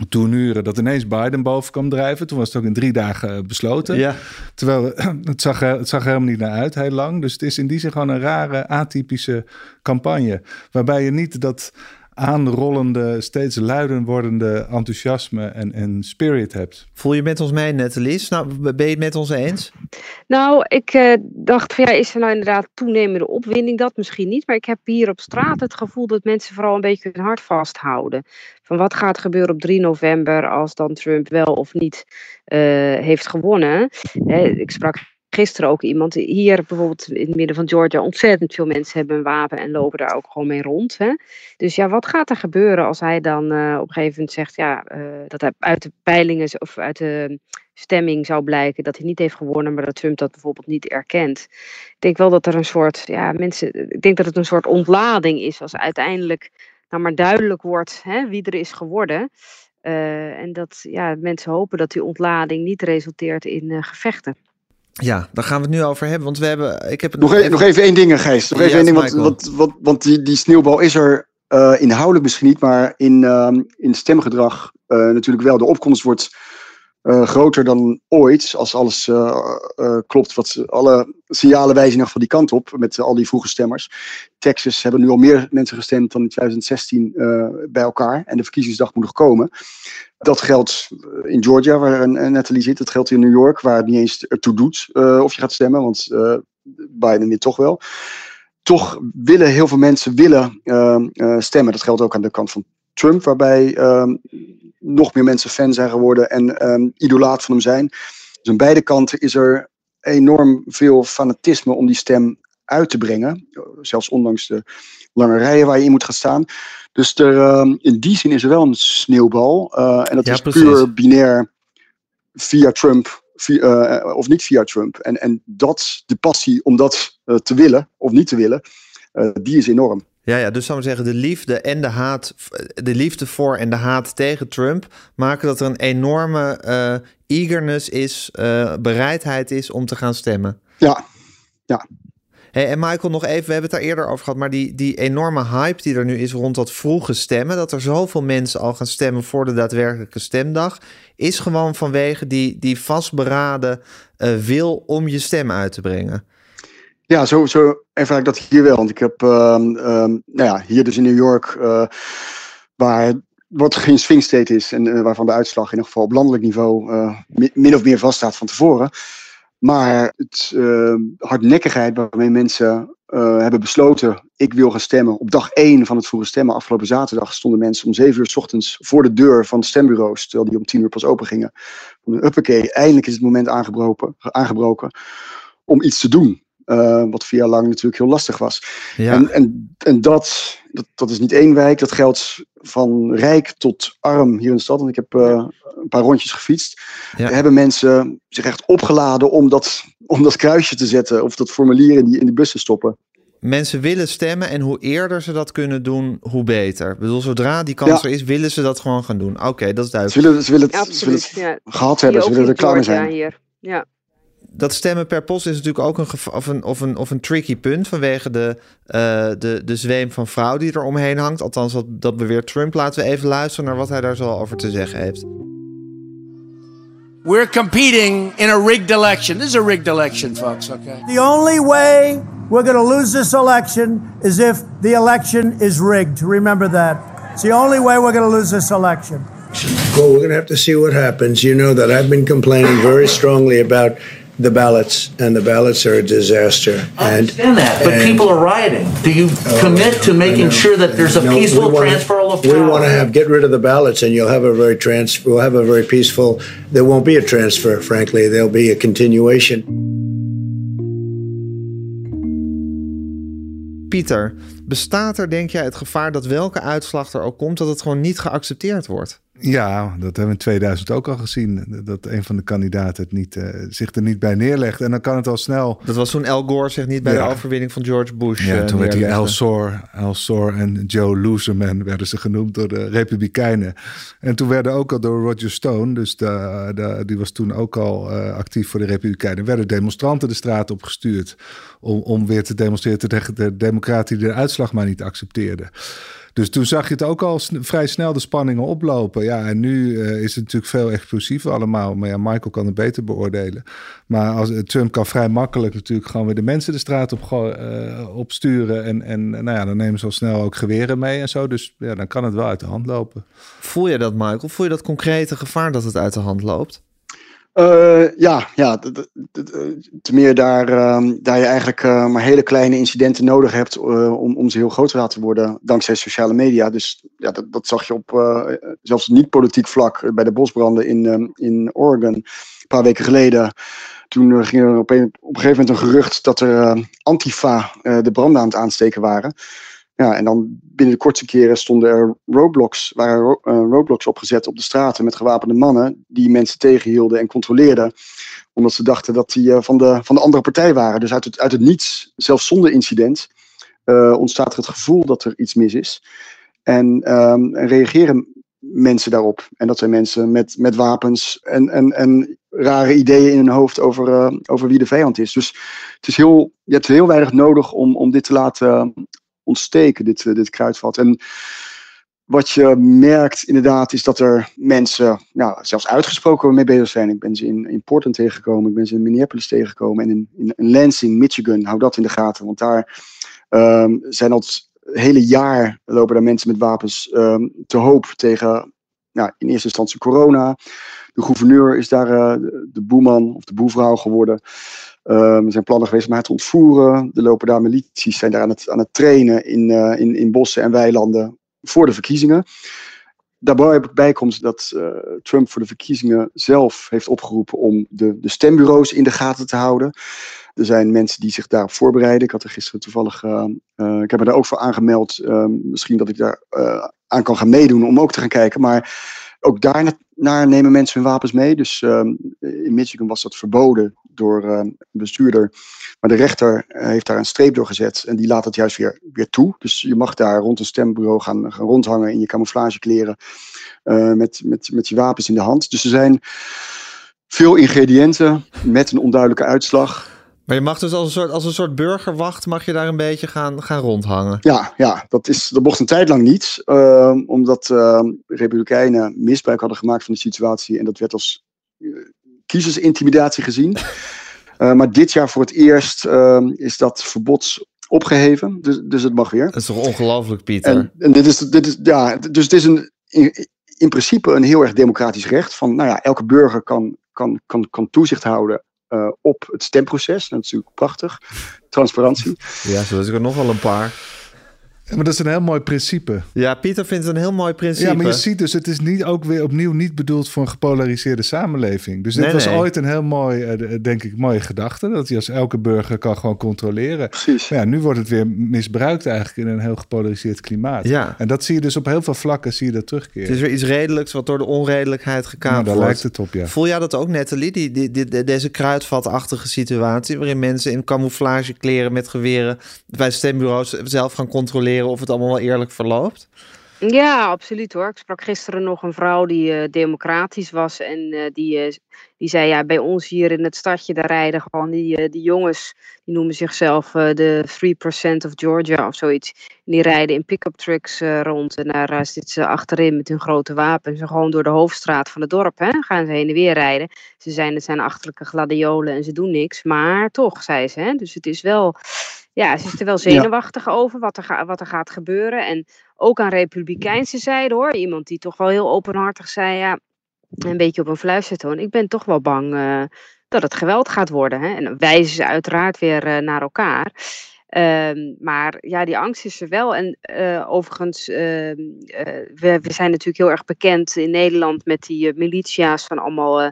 Speaker 4: toenuren dat ineens Biden boven kwam drijven. Toen was het ook in drie dagen besloten. Ja. Terwijl het zag, het zag er helemaal niet naar uit, heel lang. Dus het is in die zin gewoon een rare, atypische campagne. Waarbij je niet dat aanrollende, steeds luider wordende enthousiasme en, en spirit hebt.
Speaker 1: Voel je met ons mee, Netelies? Nou, ben je het met ons eens?
Speaker 2: Nou, ik uh, dacht van ja, is er nou inderdaad toenemende opwinding? Dat misschien niet, maar ik heb hier op straat het gevoel dat mensen vooral een beetje hun hart vasthouden. Van wat gaat gebeuren op 3 november als dan Trump wel of niet uh, heeft gewonnen? ik sprak gisteren ook iemand hier bijvoorbeeld in het midden van Georgia ontzettend veel mensen hebben een wapen en lopen daar ook gewoon mee rond. Hè? Dus ja, wat gaat er gebeuren als hij dan uh, op een gegeven moment zegt ja, uh, dat hij uit de peilingen of uit de stemming zou blijken dat hij niet heeft gewonnen, maar dat Trump dat bijvoorbeeld niet erkent. Ik denk wel dat er een soort, ja, mensen, ik denk dat het een soort ontlading is als uiteindelijk nou maar duidelijk wordt hè, wie er is geworden. Uh, en dat ja, mensen hopen dat die ontlading niet resulteert in gevechten.
Speaker 1: Ja, daar gaan we het nu over hebben. Want we hebben. Ik heb het
Speaker 3: nog, nog, even, nog even één ding, Gijs. Nog even één ding. Want, want, want, want, die, die sneeuwbal is er uh, inhoudelijk misschien niet, maar in, uh, in stemgedrag uh, natuurlijk wel. De opkomst wordt groter dan ooit. Als alles klopt, wat alle signalen wijzen in van die kant op. Met al die vroege stemmers. Texas hebben nu al meer mensen gestemd dan in 2016 bij elkaar. En de verkiezingsdag moet nog komen. Dat geldt in Georgia, waar Natalie zit. Dat geldt in New York, waar het niet eens ertoe doet of je gaat stemmen. Want Biden dit toch wel. Toch willen heel veel mensen willen, stemmen. Dat geldt ook aan de kant van Trump, waarbij ehm, nog meer mensen fan zijn geworden en um, idolaat van hem zijn. Dus aan beide kanten is er enorm veel fanatisme om die stem uit te brengen. Zelfs ondanks de lange rijen waar je in moet gaan staan. Dus er, uh, in die zin is er wel een sneeuwbal. Uh, en dat ja, is precies. puur binair via Trump via, uh, of niet via Trump. En, en dat, de passie om dat uh, te willen of niet te willen, die is enorm.
Speaker 1: Ja, ja, dus zou we zeggen, de liefde en de haat, de liefde voor en de haat tegen Trump maken dat er een enorme eagerness is, bereidheid is om te gaan stemmen.
Speaker 3: Ja, ja.
Speaker 1: Hey, en Michael, nog even, we hebben het daar eerder over gehad, maar die, die enorme hype die er nu is rond dat vroege stemmen, dat er zoveel mensen al gaan stemmen voor de daadwerkelijke stemdag, is gewoon vanwege die, die vastberaden uh, wil om je stem uit te brengen.
Speaker 3: Ja, zo, zo ervaar ik dat hier wel. Want ik heb, uh, nou ja, hier dus in New York, uh, waar wat geen swing state is en uh, waarvan de uitslag in ieder geval op landelijk niveau min of meer vaststaat van tevoren. Maar het hardnekkigheid waarmee mensen hebben besloten, ik wil gaan stemmen. Op dag 1 van het vroege stemmen, afgelopen zaterdag, stonden mensen om 7 uur s ochtends voor de deur van stembureaus, terwijl die om 10 uur pas open gingen. Uppakee, eindelijk is het moment aangebroken, aangebroken om iets te doen. Uh, wat vier jaar lang natuurlijk heel lastig was. Ja. En, en, en dat, dat, dat is niet één wijk, dat geldt van rijk tot arm hier in de stad. Want ik heb uh, een paar rondjes gefietst. Ja. Hebben mensen zich echt opgeladen om dat, om dat kruisje te zetten of dat formulier in die, in die bus te stoppen.
Speaker 1: Mensen willen stemmen en hoe eerder ze dat kunnen doen, hoe beter. Ik bedoel, zodra die kans er is, willen ze dat gewoon gaan doen. Oké, dat is duidelijk.
Speaker 3: Ze willen, ze willen het, ze willen het gehad hebben, ze willen er klaar mee zijn.
Speaker 2: Hier. Ja
Speaker 1: dat stemmen per post is natuurlijk ook een, of een, of een, of een tricky punt vanwege de, uh, de, de zweem van vrouw die er omheen hangt. Althans, dat, dat beweert Trump. Laten we even luisteren naar wat hij daar zo over te zeggen heeft.
Speaker 8: We're competing in a rigged election. This is a rigged election, folks, okay?
Speaker 5: The only way we're going to lose this election is if the election is rigged. Remember that. It's the only way we're going to lose this election.
Speaker 9: Well, we're going to have to see what happens. You know that I've been complaining very strongly about the ballots, and the ballots are a disaster.
Speaker 8: I understand that, but people are rioting. Do you oh, commit to making sure that there's a no, peaceful wanna, transfer of power?
Speaker 9: We want to have get rid of the ballots, and you'll have a very trans. We'll have a very peaceful. There won't be a transfer, frankly. There'll be a continuation.
Speaker 1: Pieter, bestaat er denk jij het gevaar dat welke uitslag er ook komt, dat het gewoon niet geaccepteerd wordt?
Speaker 4: Ja, dat hebben we in 2000 ook al gezien. Dat een van de kandidaten het niet, uh, zich er niet bij neerlegt. En dan kan het al snel.
Speaker 1: Dat was toen Al Gore zich niet bij de overwinning van George Bush.
Speaker 4: Ja, toen werd hij Al Sore, Al Sore en Joe Loserman werden ze genoemd door de Republikeinen. En toen werden ook al door Roger Stone, dus de, de, die was toen ook al uh, actief voor de Republikeinen, werden demonstranten de straat op gestuurd. Om, om weer te demonstreren tegen de Democraten die de uitslag maar niet accepteerden. Dus toen zag je het ook al vrij snel de spanningen oplopen. Ja, en nu eh, is het natuurlijk veel explosiever allemaal. Maar ja, Michael kan het beter beoordelen. Maar als, eh, Trump kan vrij makkelijk natuurlijk gewoon weer de mensen de straat op uh, opsturen. En, en nou ja, dan nemen ze al snel ook geweren mee en zo. Dus ja, dan kan het wel uit de hand lopen.
Speaker 1: Voel je dat, Michael? Voel je dat concrete gevaar dat het uit de hand loopt?
Speaker 3: Uh, ja, ja te meer daar, uh, daar je eigenlijk uh, maar hele kleine incidenten nodig hebt om, om ze heel groot te laten worden dankzij sociale media. Dus ja, dat, dat zag je op zelfs niet-politiek vlak bij de bosbranden in, ehm, in Oregon een paar weken geleden. Toen ging er op een, op een gegeven moment een gerucht dat er Antifa de branden aan het aansteken waren. Ja, en dan binnen de kortste keren stonden er roadblocks, waren uh, roadblocks opgezet op de straten met gewapende mannen die mensen tegenhielden en controleerden. Omdat ze dachten dat die uh, van, de, van de andere partij waren. Dus uit het, uit het niets, zelfs zonder incident, uh, ontstaat er het gevoel dat er iets mis is. En, en, reageren mensen daarop. En dat zijn mensen met, met wapens en, en, en rare ideeën in hun hoofd over, over wie de vijand is. Dus het is heel, je hebt heel weinig nodig om, om dit te laten ontsteken, dit, eh, dit kruidvat. En wat je merkt inderdaad is dat er mensen, nou, zelfs uitgesproken mee bezig zijn. Ik ben ze in, in Portland tegengekomen, ik ben ze in Minneapolis tegengekomen en in, in, in Lansing, Michigan. Hou dat in de gaten, want daar um, zijn al het hele jaar lopen daar mensen met wapens um, te hoop tegen, nou, in eerste instantie corona. De gouverneur is daar uh, de boeman of de boevrouw geworden. Um, er zijn plannen geweest om haar te ontvoeren. Er lopen daar milities, zijn daar aan het, aan het trainen in, uh, in, in bossen en weilanden voor de verkiezingen. Daarbij komt dat uh, Trump voor de verkiezingen zelf heeft opgeroepen om de, de stembureaus in de gaten te houden. Er zijn mensen die zich daarop voorbereiden. Ik had er gisteren toevallig, ik heb me daar ook voor aangemeld. Ehm, misschien dat ik daar aan kan gaan meedoen om ook te gaan kijken. Maar ook daar naar nemen mensen hun wapens mee. Dus ehm, in Michigan was dat verboden door uh, een bestuurder. Maar de rechter eh, heeft daar een streep door gezet en die laat het juist weer, weer toe. Dus je mag daar rond een stembureau gaan, gaan rondhangen in je camouflagekleren uh, met, met, met je wapens in de hand. Dus er zijn veel ingrediënten met een onduidelijke uitslag.
Speaker 1: Maar je mag dus als een soort, als een soort burgerwacht, mag je daar een beetje gaan, gaan rondhangen.
Speaker 3: Ja, ja dat, is, dat mocht een tijd lang niet. Uh, omdat uh, republikeinen misbruik hadden gemaakt van de situatie. En dat werd als kiezersintimidatie gezien. Uh, maar dit jaar voor het eerst uh, is dat verbod opgeheven. Dus, dus het mag weer.
Speaker 1: Dat is toch ongelooflijk, Pieter?
Speaker 3: En, en, dit is, dit is, ja, dus het is een, in, in, principe een heel erg democratisch recht. Van, nou ja, elke burger kan, kan, kan, kan toezicht houden op het stemproces. Dat is natuurlijk prachtig. Transparantie.
Speaker 1: Ja, zo is er nog wel een paar
Speaker 4: maar dat is een heel mooi principe.
Speaker 1: Ja, Pieter vindt het een heel mooi principe.
Speaker 4: Ja, maar je ziet dus, het is niet ook weer opnieuw niet bedoeld voor een gepolariseerde samenleving. Dus dit was ooit een heel mooi, eh, denk ik, mooie gedachte. Dat je als elke burger kan gewoon controleren.
Speaker 3: Precies.
Speaker 4: Maar ja, nu wordt het weer misbruikt eigenlijk in een heel gepolariseerd klimaat.
Speaker 1: Ja.
Speaker 4: En dat zie je dus op heel veel vlakken, zie je dat terugkeren.
Speaker 1: Het is weer iets redelijks wat door de onredelijkheid gekaapt nou,
Speaker 4: daar
Speaker 1: wordt.
Speaker 4: lijkt het op, ja.
Speaker 1: Voel jij dat ook, Nathalie? Die, die, die, deze kruidvatachtige situatie waarin mensen in camouflage kleren met geweren bij stembureaus zelf gaan controleren of het allemaal wel eerlijk verloopt?
Speaker 2: Ja, absoluut hoor. Ik sprak gisteren nog een vrouw die uh, democratisch was. En uh, die, uh, die zei, ja, bij ons hier in het stadje, daar rijden gewoon die, die jongens, die noemen zichzelf de 3% of Georgia of zoiets. Die rijden in pick-up trucks rond en daar zitten ze achterin met hun grote wapens. En gewoon door de hoofdstraat van het dorp hè, gaan ze heen en weer rijden. Ze zijn, het zijn achterlijke gladiolen en ze doen niks. Maar toch, zei ze. Hè? Dus het is wel ja, ze is er wel zenuwachtig over wat er, wat er gaat gebeuren. En ook aan republikeinse zijde hoor. Iemand die toch wel heel openhartig zei, ja, een beetje op een fluistertoon. Ik ben toch wel bang uh, dat het geweld gaat worden. Hè? En dan wijzen ze uiteraard weer uh, naar elkaar. Um, maar ja, die angst is er wel. En uh, overigens, we, we, zijn natuurlijk heel erg bekend in Nederland met die militia's van allemaal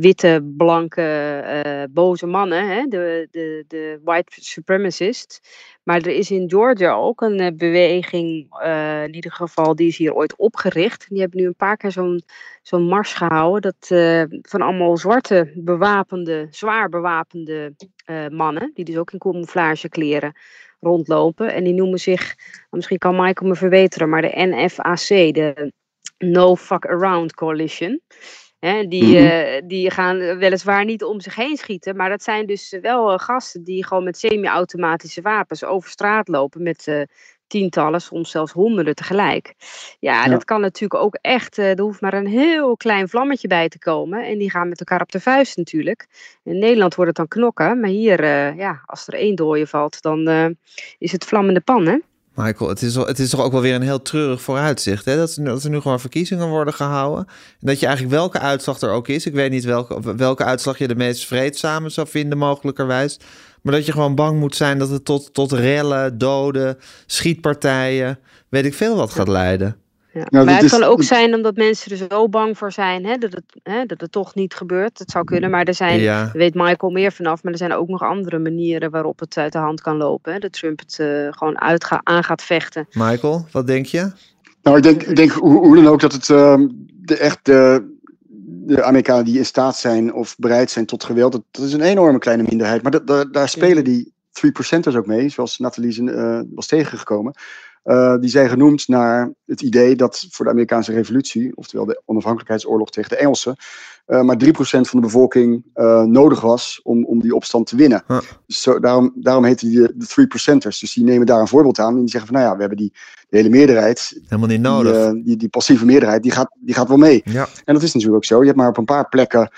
Speaker 2: witte, blanke, uh, boze mannen, hè? De, de, de white supremacists. Maar er is in Georgia ook een uh, beweging, uh, in ieder geval, die is hier ooit opgericht. Die hebben nu een paar keer zo'n mars gehouden. Dat, van allemaal zwarte, bewapende, zwaar bewapende mannen, die dus ook in camouflage kleren rondlopen. En die noemen zich, misschien kan Michael me verbeteren, maar de NFAC, de No Fuck Around Coalition die, mm die gaan weliswaar niet om zich heen schieten, maar dat zijn dus wel uh, gasten die gewoon met semi-automatische wapens over straat lopen met uh, tientallen, soms zelfs honderden tegelijk. Ja, dat kan natuurlijk ook echt, er hoeft maar een heel klein vlammetje bij te komen en die gaan met elkaar op de vuist natuurlijk. In Nederland wordt het dan knokken, maar hier, ja, als er één dooie valt, dan is het vlammende pan, hè?
Speaker 1: Michael, het is, het is toch ook wel weer een heel treurig vooruitzicht. Hè? Dat, dat er nu gewoon verkiezingen worden gehouden. En dat je eigenlijk welke uitslag er ook is. Ik weet niet welke, welke uitslag je de meest vreedzame zou vinden, mogelijkerwijs. Maar dat je gewoon bang moet zijn dat het tot, tot rellen, doden, schietpartijen, weet ik veel wat gaat leiden.
Speaker 2: Ja. maar het kan ook zijn omdat mensen er zo bang voor zijn hè, dat, het, hè, dat het toch niet gebeurt. Dat zou kunnen, maar er zijn, ja. weet Michael meer vanaf, maar er zijn ook nog andere manieren waarop het uit de hand kan lopen. Hè, dat Trump het uh, gewoon uitga, aan gaat vechten.
Speaker 1: Michael, wat denk je?
Speaker 3: Nou, ik denk, ik denk hoe, hoe dan ook dat het uh, de, echt de, de Amerikanen die in staat zijn of bereid zijn tot geweld, dat, dat is een enorme kleine minderheid. Maar dat, daar, daar spelen die 3%ers ook mee, zoals Nathalie uh, was tegengekomen. Uh, die zijn genoemd naar het idee dat voor de Amerikaanse revolutie, oftewel de onafhankelijkheidsoorlog tegen de Engelsen, uh, maar 3% van de bevolking uh, nodig was om, om die opstand te winnen. Dus zo, daarom, daarom heet die de, de 3%ers. Dus die nemen daar een voorbeeld aan en die zeggen van nou ja, we hebben die de hele meerderheid.
Speaker 1: Helemaal niet nodig.
Speaker 3: Die, die, die, passieve meerderheid, die gaat, die gaat wel mee.
Speaker 1: Ja.
Speaker 3: En dat is natuurlijk ook zo. Je hebt maar op een paar plekken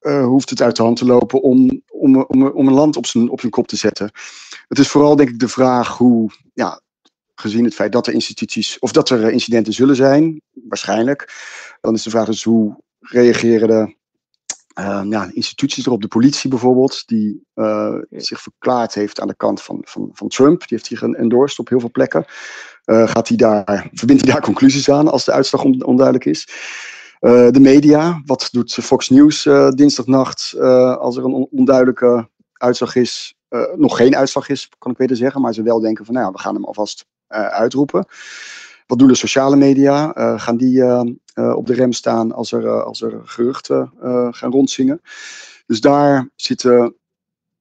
Speaker 3: hoeft het uit de hand te lopen om, om, om, om een land op zijn, op zijn kop te zetten. Het is vooral denk ik de vraag hoe, ja, gezien het feit dat er instituties of dat er eh, incidenten zullen zijn, waarschijnlijk. Dan is de vraag dus hoe reageren de uh, ja, instituties erop, de politie bijvoorbeeld, die uh, zich verklaard heeft aan de kant van, van, van Trump. Die heeft hier geëndorsed op heel veel plekken. Uh, gaat hij daar, verbindt hij daar conclusies aan als de uitslag on, onduidelijk is? de media, wat doet Fox News dinsdagnacht als er een onduidelijke uitslag is? nog geen uitslag is, kan ik beter zeggen, maar ze wel denken van nou ja, we gaan hem alvast uitroepen. Wat doen de sociale media? Uh, gaan die uh, op de rem staan als er, als er geruchten gaan rondzingen? Dus daar zitten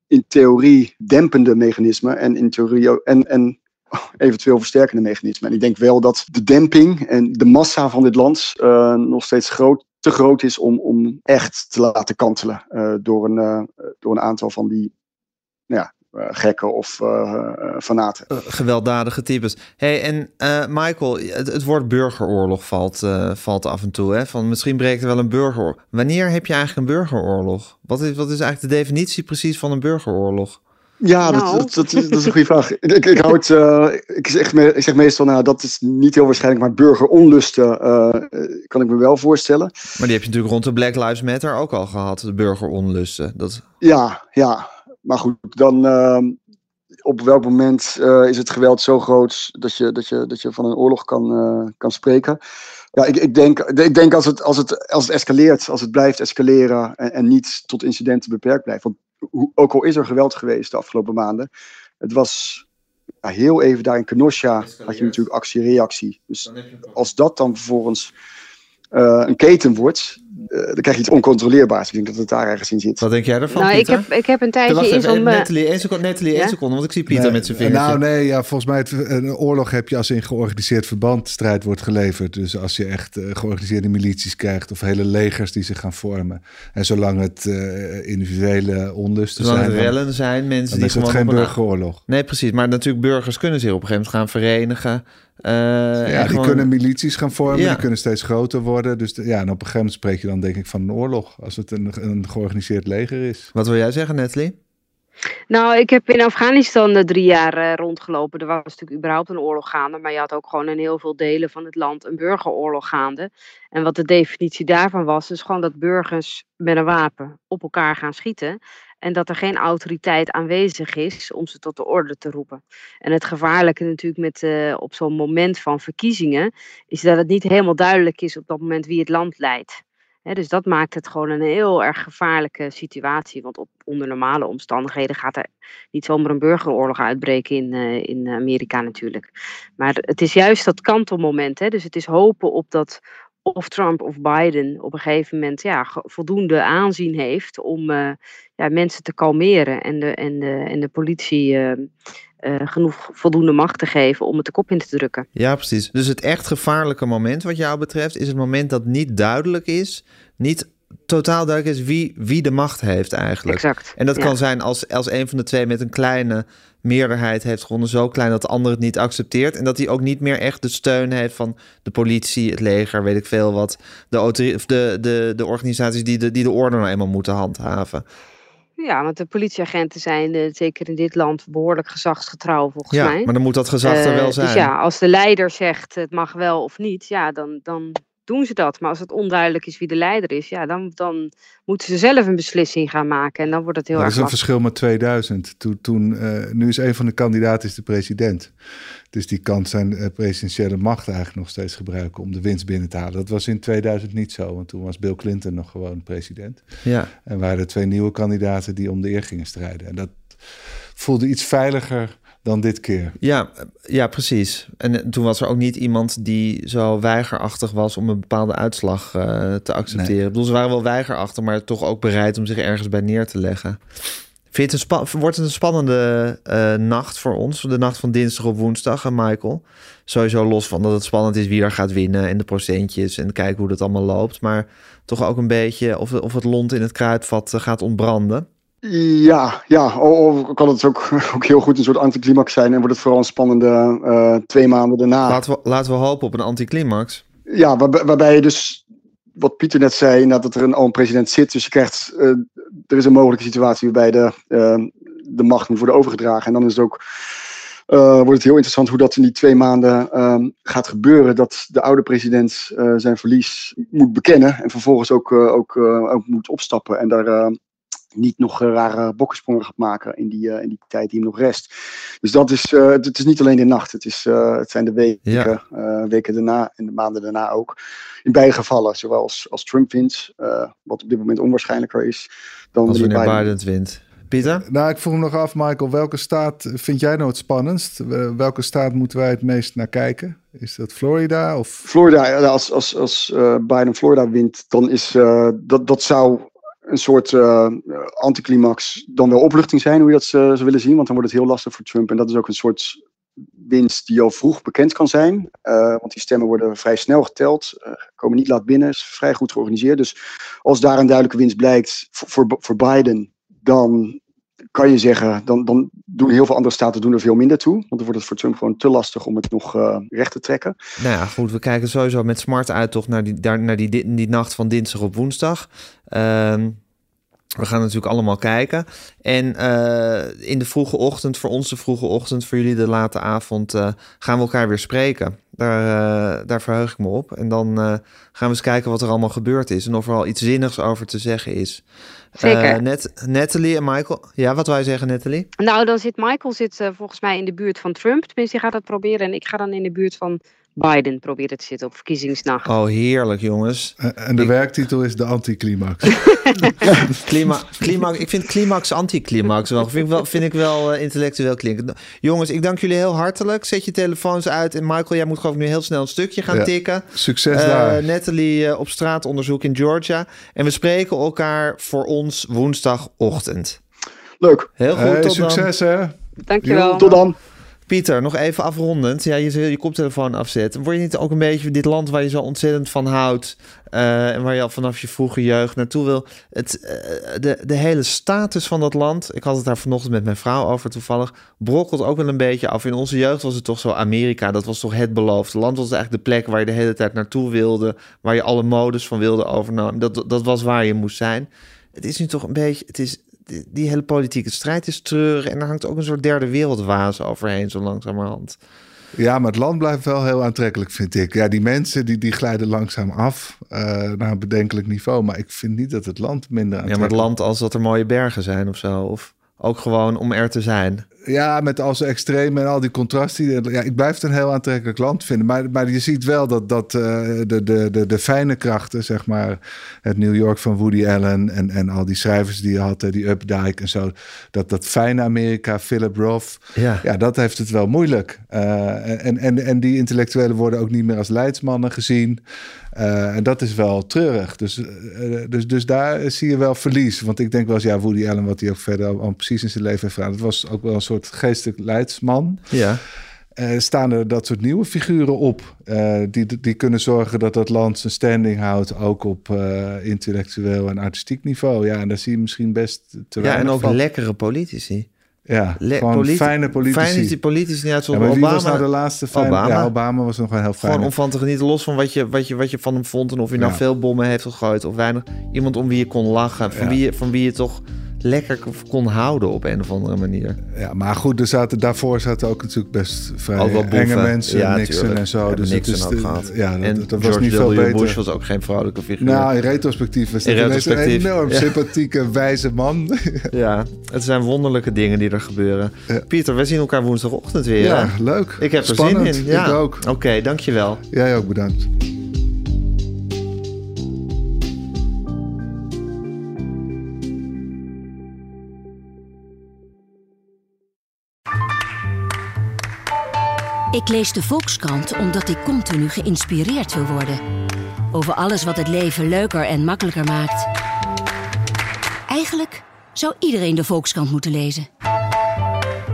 Speaker 3: in theorie dempende mechanismen en in theorie en, en eventueel versterkende mechanismen. En ik denk wel dat de demping en de massa van dit land nog steeds groot, te groot is om, om echt te laten kantelen door, een, door een aantal van die nou ja, gekken of uh, fanaten.
Speaker 1: gewelddadige types. Hey, en Michael, het, het, woord burgeroorlog valt, valt af en toe. Hè? Van misschien breekt er wel een burgeroorlog. Wanneer heb je eigenlijk een burgeroorlog? Wat is, wat is eigenlijk de definitie precies van een burgeroorlog?
Speaker 3: Ja, dat,
Speaker 2: Nou.
Speaker 3: dat, dat, is, dat is een goede vraag. Ik, ik, ik, hou het, eh, ik, zeg, me- ik zeg meestal, nou, dat is niet heel waarschijnlijk, maar burgeronlusten eh, eh, kan ik me wel voorstellen.
Speaker 1: Maar die heb je natuurlijk rond de Black Lives Matter ook al gehad, de burgeronlusten. Dat,
Speaker 3: Ja, ja. Maar goed, dan ehm, op welk moment eh, is het geweld zo groot dat je, dat je, dat je van een oorlog kan, eh, kan spreken? Ja, ik, ik denk, ik denk als, het, als, het, als het escaleert, als het blijft escaleren en, en niet tot incidenten beperkt blijft. Want hoe, ook al is er geweld geweest de afgelopen maanden, het was ja, heel even daar in Kenosha had je natuurlijk actie-reactie. Dus als dat dan vervolgens eh, een keten wordt, eh, dan krijg je iets oncontroleerbaars. Ik denk dat het daar ergens in zit.
Speaker 1: wat denk jij ervan,
Speaker 2: Nou, ik heb, ik heb een tijdje in zo'n... eh,
Speaker 1: Nathalie, één seconde, Nathalie, één
Speaker 2: Ja?
Speaker 1: seconde, want ik zie Pieter
Speaker 4: Nee,
Speaker 1: met zijn vingertje.
Speaker 4: Nou, nee, ja, volgens mij het, een oorlog heb je als in georganiseerd verband strijd wordt geleverd. Dus als je echt eh, georganiseerde milities krijgt of hele legers die zich gaan vormen. En zolang het eh, individuele onlusten
Speaker 1: Zolang
Speaker 4: zijn,
Speaker 1: het
Speaker 4: dan-
Speaker 1: rellen zijn, mensen
Speaker 4: dan
Speaker 1: die
Speaker 4: is het
Speaker 1: gewoon
Speaker 4: geen burgeroorlog.
Speaker 1: Nee, precies. Maar natuurlijk, burgers kunnen zich op een gegeven moment gaan verenigen. Eh,
Speaker 4: Ja, die
Speaker 1: gewoon-
Speaker 4: kunnen milities gaan vormen,
Speaker 1: Ja.
Speaker 4: die kunnen steeds groter worden. Dus de- ja, en op een gegeven moment spreek je dan denk ik van een oorlog. Als het een, een georganiseerd leger is.
Speaker 1: Wat wil jij zeggen, Nathalie?
Speaker 2: Nou, ik heb in Afghanistan eh, drie jaar eh, rondgelopen. Er was natuurlijk überhaupt een oorlog gaande, maar je had ook gewoon in heel veel delen van het land een burgeroorlog gaande. En wat de definitie daarvan was, is gewoon dat burgers met een wapen op elkaar gaan schieten. En dat er geen autoriteit aanwezig is om ze tot de orde te roepen. En het gevaarlijke natuurlijk met, eh, op zo'n moment van verkiezingen, is dat het niet helemaal duidelijk is op dat moment wie het land leidt. Dus dat maakt het gewoon een heel erg gevaarlijke situatie. Want op, onder normale omstandigheden gaat er niet zomaar een burgeroorlog uitbreken in, eh, in Amerika natuurlijk. Maar het is juist dat kantelmoment. Dus het is hopen op dat of Trump of Biden op een gegeven moment ja, voldoende aanzien heeft om eh, ja, mensen te kalmeren en de, en de, en de politie eh, eh, genoeg voldoende macht te geven om het de kop in te drukken.
Speaker 1: Ja, precies. Dus het echt gevaarlijke moment wat jou betreft is het moment dat niet duidelijk is, niet totaal duidelijk is wie, wie de macht heeft eigenlijk.
Speaker 2: Exact,
Speaker 1: En dat
Speaker 2: ja.
Speaker 1: kan zijn als, als een van de twee met een kleine meerderheid heeft gewonnen, zo klein dat de ander het niet accepteert en dat hij ook niet meer echt de steun heeft van de politie, het leger, weet ik veel wat, de, de, de, de organisaties die de, die de orde nou eenmaal moeten handhaven.
Speaker 2: Ja, want de politieagenten zijn eh, zeker in dit land behoorlijk gezagsgetrouw volgens
Speaker 1: Ja,
Speaker 2: mij.
Speaker 1: maar dan moet dat gezag er
Speaker 2: Eh,
Speaker 1: wel zijn.
Speaker 2: Dus ja, als de leider zegt het mag wel of niet, ja, dan, dan doen ze dat. Maar als het onduidelijk is wie de leider is, ja, dan, dan moeten ze zelf een beslissing gaan maken. En dan wordt het heel
Speaker 4: dat
Speaker 2: erg
Speaker 4: is een verschil met 2000. Toen, toen, eh, nu is een van de kandidaten is de president. Dus die kan zijn eh, presidentiële macht eigenlijk nog steeds gebruiken om de winst binnen te halen. Dat was in 2000 niet zo, want toen was Bill Clinton nog gewoon president.
Speaker 1: Ja.
Speaker 4: En waren er twee nieuwe kandidaten die om de eer gingen strijden. En dat voelde iets veiliger dan dit keer.
Speaker 1: Ja, ja, precies. En eh, toen was er ook niet iemand die zo weigerachtig was om een bepaalde uitslag eh, te accepteren.
Speaker 4: Nee.
Speaker 1: Ik bedoel, ze waren wel weigerachtig, maar toch ook bereid om zich ergens bij neer te leggen. Vind je het een wordt het een spannende eh, nacht voor ons? De nacht van dinsdag op woensdag, eh, Michael. Sowieso los van dat het spannend is wie er gaat winnen en de procentjes en kijken hoe dat allemaal loopt. Maar toch ook een beetje of, of het lont in het kruidvat gaat ontbranden.
Speaker 3: Ja, ja. Of kan het ook, ook heel goed een soort anticlimax zijn en wordt het vooral een spannende eh, twee maanden daarna.
Speaker 1: Laten we, laten we hopen op een anticlimax.
Speaker 3: Ja, waarbij, waarbij je dus, wat Pieter net zei, inderdaad dat er een, al een president zit. Dus je krijgt, eh, er is een mogelijke situatie waarbij de, eh, de macht moet worden overgedragen. En dan is het ook, wordt het heel interessant hoe dat in die twee maanden ehm, gaat gebeuren. Dat de oude president zijn verlies moet bekennen en vervolgens ook, ook, ook moet opstappen. En daar niet nog eh, rare bokkensprongen gaat maken in die, eh, in die tijd die hem nog rest. Dus dat is, eh, het, is niet alleen de nacht, het, is, eh, het zijn de weken,
Speaker 1: Ja.
Speaker 3: eh, weken daarna en de maanden daarna ook. In beide gevallen, zowel als, als Trump wint, eh, wat op dit moment onwaarschijnlijker is dan
Speaker 1: Als
Speaker 3: wanneer Biden.
Speaker 1: Wint. Pieter?
Speaker 4: Nou, ik vroeg me nog af, Michael, welke staat vind jij nou het spannendst? Welke staat moeten wij het meest naar kijken? Is dat Florida of
Speaker 3: Florida, als, als, als eh, Biden Florida wint, dan is eh, dat, dat zou een soort eh, anticlimax dan wel opluchting zijn, hoe je dat eh, zou willen zien. Want dan wordt het heel lastig voor Trump. En dat is ook een soort winst die al vroeg bekend kan zijn. Eh, want die stemmen worden vrij snel geteld, eh, komen niet laat binnen, is vrij goed georganiseerd. Dus als daar een duidelijke winst blijkt voor, voor Biden, dan kan je zeggen, dan, dan doen heel veel andere staten doen er veel minder toe. Want dan wordt het voor Trump gewoon te lastig om het nog eh, recht te trekken.
Speaker 1: Nou ja, goed, we kijken sowieso met smart uit toch naar die, daar, naar die, di- die nacht van dinsdag op woensdag. Ehm, We gaan natuurlijk allemaal kijken. En uh, in de vroege ochtend, voor ons de vroege ochtend, voor jullie de late avond, uh, gaan we elkaar weer spreken. Daar, uh, daar verheug ik me op. En dan gaan we eens kijken wat er allemaal gebeurd is. En of er al iets zinnigs over te zeggen is.
Speaker 2: Zeker.
Speaker 1: Net, Natalie en Michael. Ja, wat wij zeggen, Natalie?
Speaker 2: Nou, dan zit Michael zit, volgens mij in de buurt van Trump. Tenminste, die gaat dat proberen. En ik ga dan in de buurt van Biden proberen te zitten op verkiezingsnacht.
Speaker 1: Oh, heerlijk, jongens.
Speaker 4: En de ik... werktitel is de anticlimax.
Speaker 1: Clima climax, ik vind climax anticlimax wel. Vind ik wel, vind ik wel uh, intellectueel klinken. Jongens, ik dank jullie heel hartelijk. Zet je telefoons uit. En Michael, jij moet gewoon nu heel snel een stukje gaan ja, tikken.
Speaker 4: Succes uh, daar.
Speaker 1: Natalie uh, op straatonderzoek in Georgia. En we spreken elkaar voor ons woensdagochtend.
Speaker 3: Leuk.
Speaker 1: Heel goed,
Speaker 4: hey,
Speaker 1: tot
Speaker 4: succes,
Speaker 1: dan.
Speaker 4: hè.
Speaker 2: Dankjewel.
Speaker 3: Tot dan.
Speaker 1: Pieter, nog even afrondend. Ja, je je koptelefoon afzet. Word je niet ook een beetje dit land waar je zo ontzettend van houdt... Uh, en waar je al vanaf je vroege jeugd naartoe wil... Het, uh, de, de hele status van dat land... ik had het daar vanochtend met mijn vrouw over toevallig... brokkelt ook wel een beetje af. In onze jeugd was het toch zo Amerika. Dat was toch het beloofde land. was eigenlijk de plek waar je de hele tijd naartoe wilde... waar je alle modes van wilde overnemen. Dat, dat was waar je moest zijn. Het is nu toch een beetje... Het is, die, hele politieke strijd is treurig. En er hangt ook een soort derde wereldwaas overheen, zo langzamerhand.
Speaker 4: Ja, maar het land blijft wel heel aantrekkelijk, vind ik. Ja, die mensen die, die glijden langzaam af uh, naar een bedenkelijk niveau. Maar ik vind niet dat het land minder aantrekkelijk
Speaker 1: Ja, maar het land als dat er mooie bergen zijn of zo. Of ook gewoon om er te zijn.
Speaker 4: Ja, met al zijn extreme en al die contrasten. Ja, ik blijf het een heel aantrekkelijk land vinden. Maar, maar je ziet wel dat, dat uh, de, de, de, de fijne krachten, zeg maar... het New York van Woody Allen en, en al die schrijvers die je had... die Updike en zo. Dat, dat fijne Amerika, Philip Roth...
Speaker 1: Ja.
Speaker 4: ja, dat heeft het wel moeilijk. Uh, en, en, en die intellectuelen worden ook niet meer als leidsmannen gezien... Uh, en dat is wel treurig. Dus, uh, dus, dus daar zie je wel verlies. Want ik denk wel eens, ja, Woody Allen, wat hij ook verder al, al precies in zijn leven heeft gedaan, dat was ook wel een soort geestelijk leidsman.
Speaker 1: Ja.
Speaker 4: Uh, staan er dat soort nieuwe figuren op, die, die kunnen zorgen dat dat land zijn standing houdt, ook op intellectueel en artistiek niveau. Ja, en daar zie je misschien best te
Speaker 1: Ja, en ook
Speaker 4: van.
Speaker 1: lekkere politici.
Speaker 4: Ja,
Speaker 1: Le
Speaker 4: gewoon
Speaker 1: politi
Speaker 4: fijne politici.
Speaker 1: Fijne politici, net zoals
Speaker 4: ja,
Speaker 1: Obama.
Speaker 4: was nou de laatste fijne?
Speaker 1: Obama.
Speaker 4: Ja, Obama was nog wel heel fijn.
Speaker 1: Gewoon om van te genieten, los van wat je, wat je, wat je van hem vond... en of hij nou
Speaker 4: Ja.
Speaker 1: veel bommen heeft gegooid of weinig. Iemand om wie je kon lachen, van,
Speaker 4: Ja.
Speaker 1: wie, je, van wie je toch lekker kon houden op een of andere manier.
Speaker 4: Ja, maar goed, er zaten, daarvoor zaten ook natuurlijk best vrij enge mensen,
Speaker 1: Ja,
Speaker 4: Nixon
Speaker 1: tuurlijk.
Speaker 4: en zo. Dus
Speaker 1: Nixon
Speaker 4: het is
Speaker 1: gehad.
Speaker 4: Ja, dat,
Speaker 1: en
Speaker 4: dat was niet veel beter.
Speaker 1: Bush was ook geen vrouwelijke figuur.
Speaker 4: Nou, in retrospectief
Speaker 1: In
Speaker 4: dat ineens een enorm
Speaker 1: ja.
Speaker 4: sympathieke, wijze man.
Speaker 1: Ja, het zijn wonderlijke dingen die er gebeuren. Pieter, we zien elkaar woensdagochtend weer.
Speaker 4: Ja,
Speaker 1: hè?
Speaker 4: leuk.
Speaker 1: Ik heb er zin in. Ja.
Speaker 4: Ik ook.
Speaker 1: Oké, dankjewel.
Speaker 4: Jij ook, bedankt.
Speaker 10: Ik lees de Volkskrant omdat ik continu geïnspireerd wil worden. Over alles wat het leven leuker en makkelijker maakt. Eigenlijk zou iedereen de Volkskrant moeten lezen.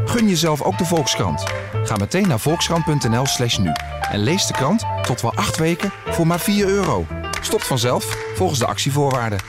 Speaker 11: Gun jezelf ook de Volkskrant. Ga meteen naar volkskrant.nl slash nu. En lees de krant tot wel acht weken voor maar 4 euro. Stopt vanzelf volgens de actievoorwaarden.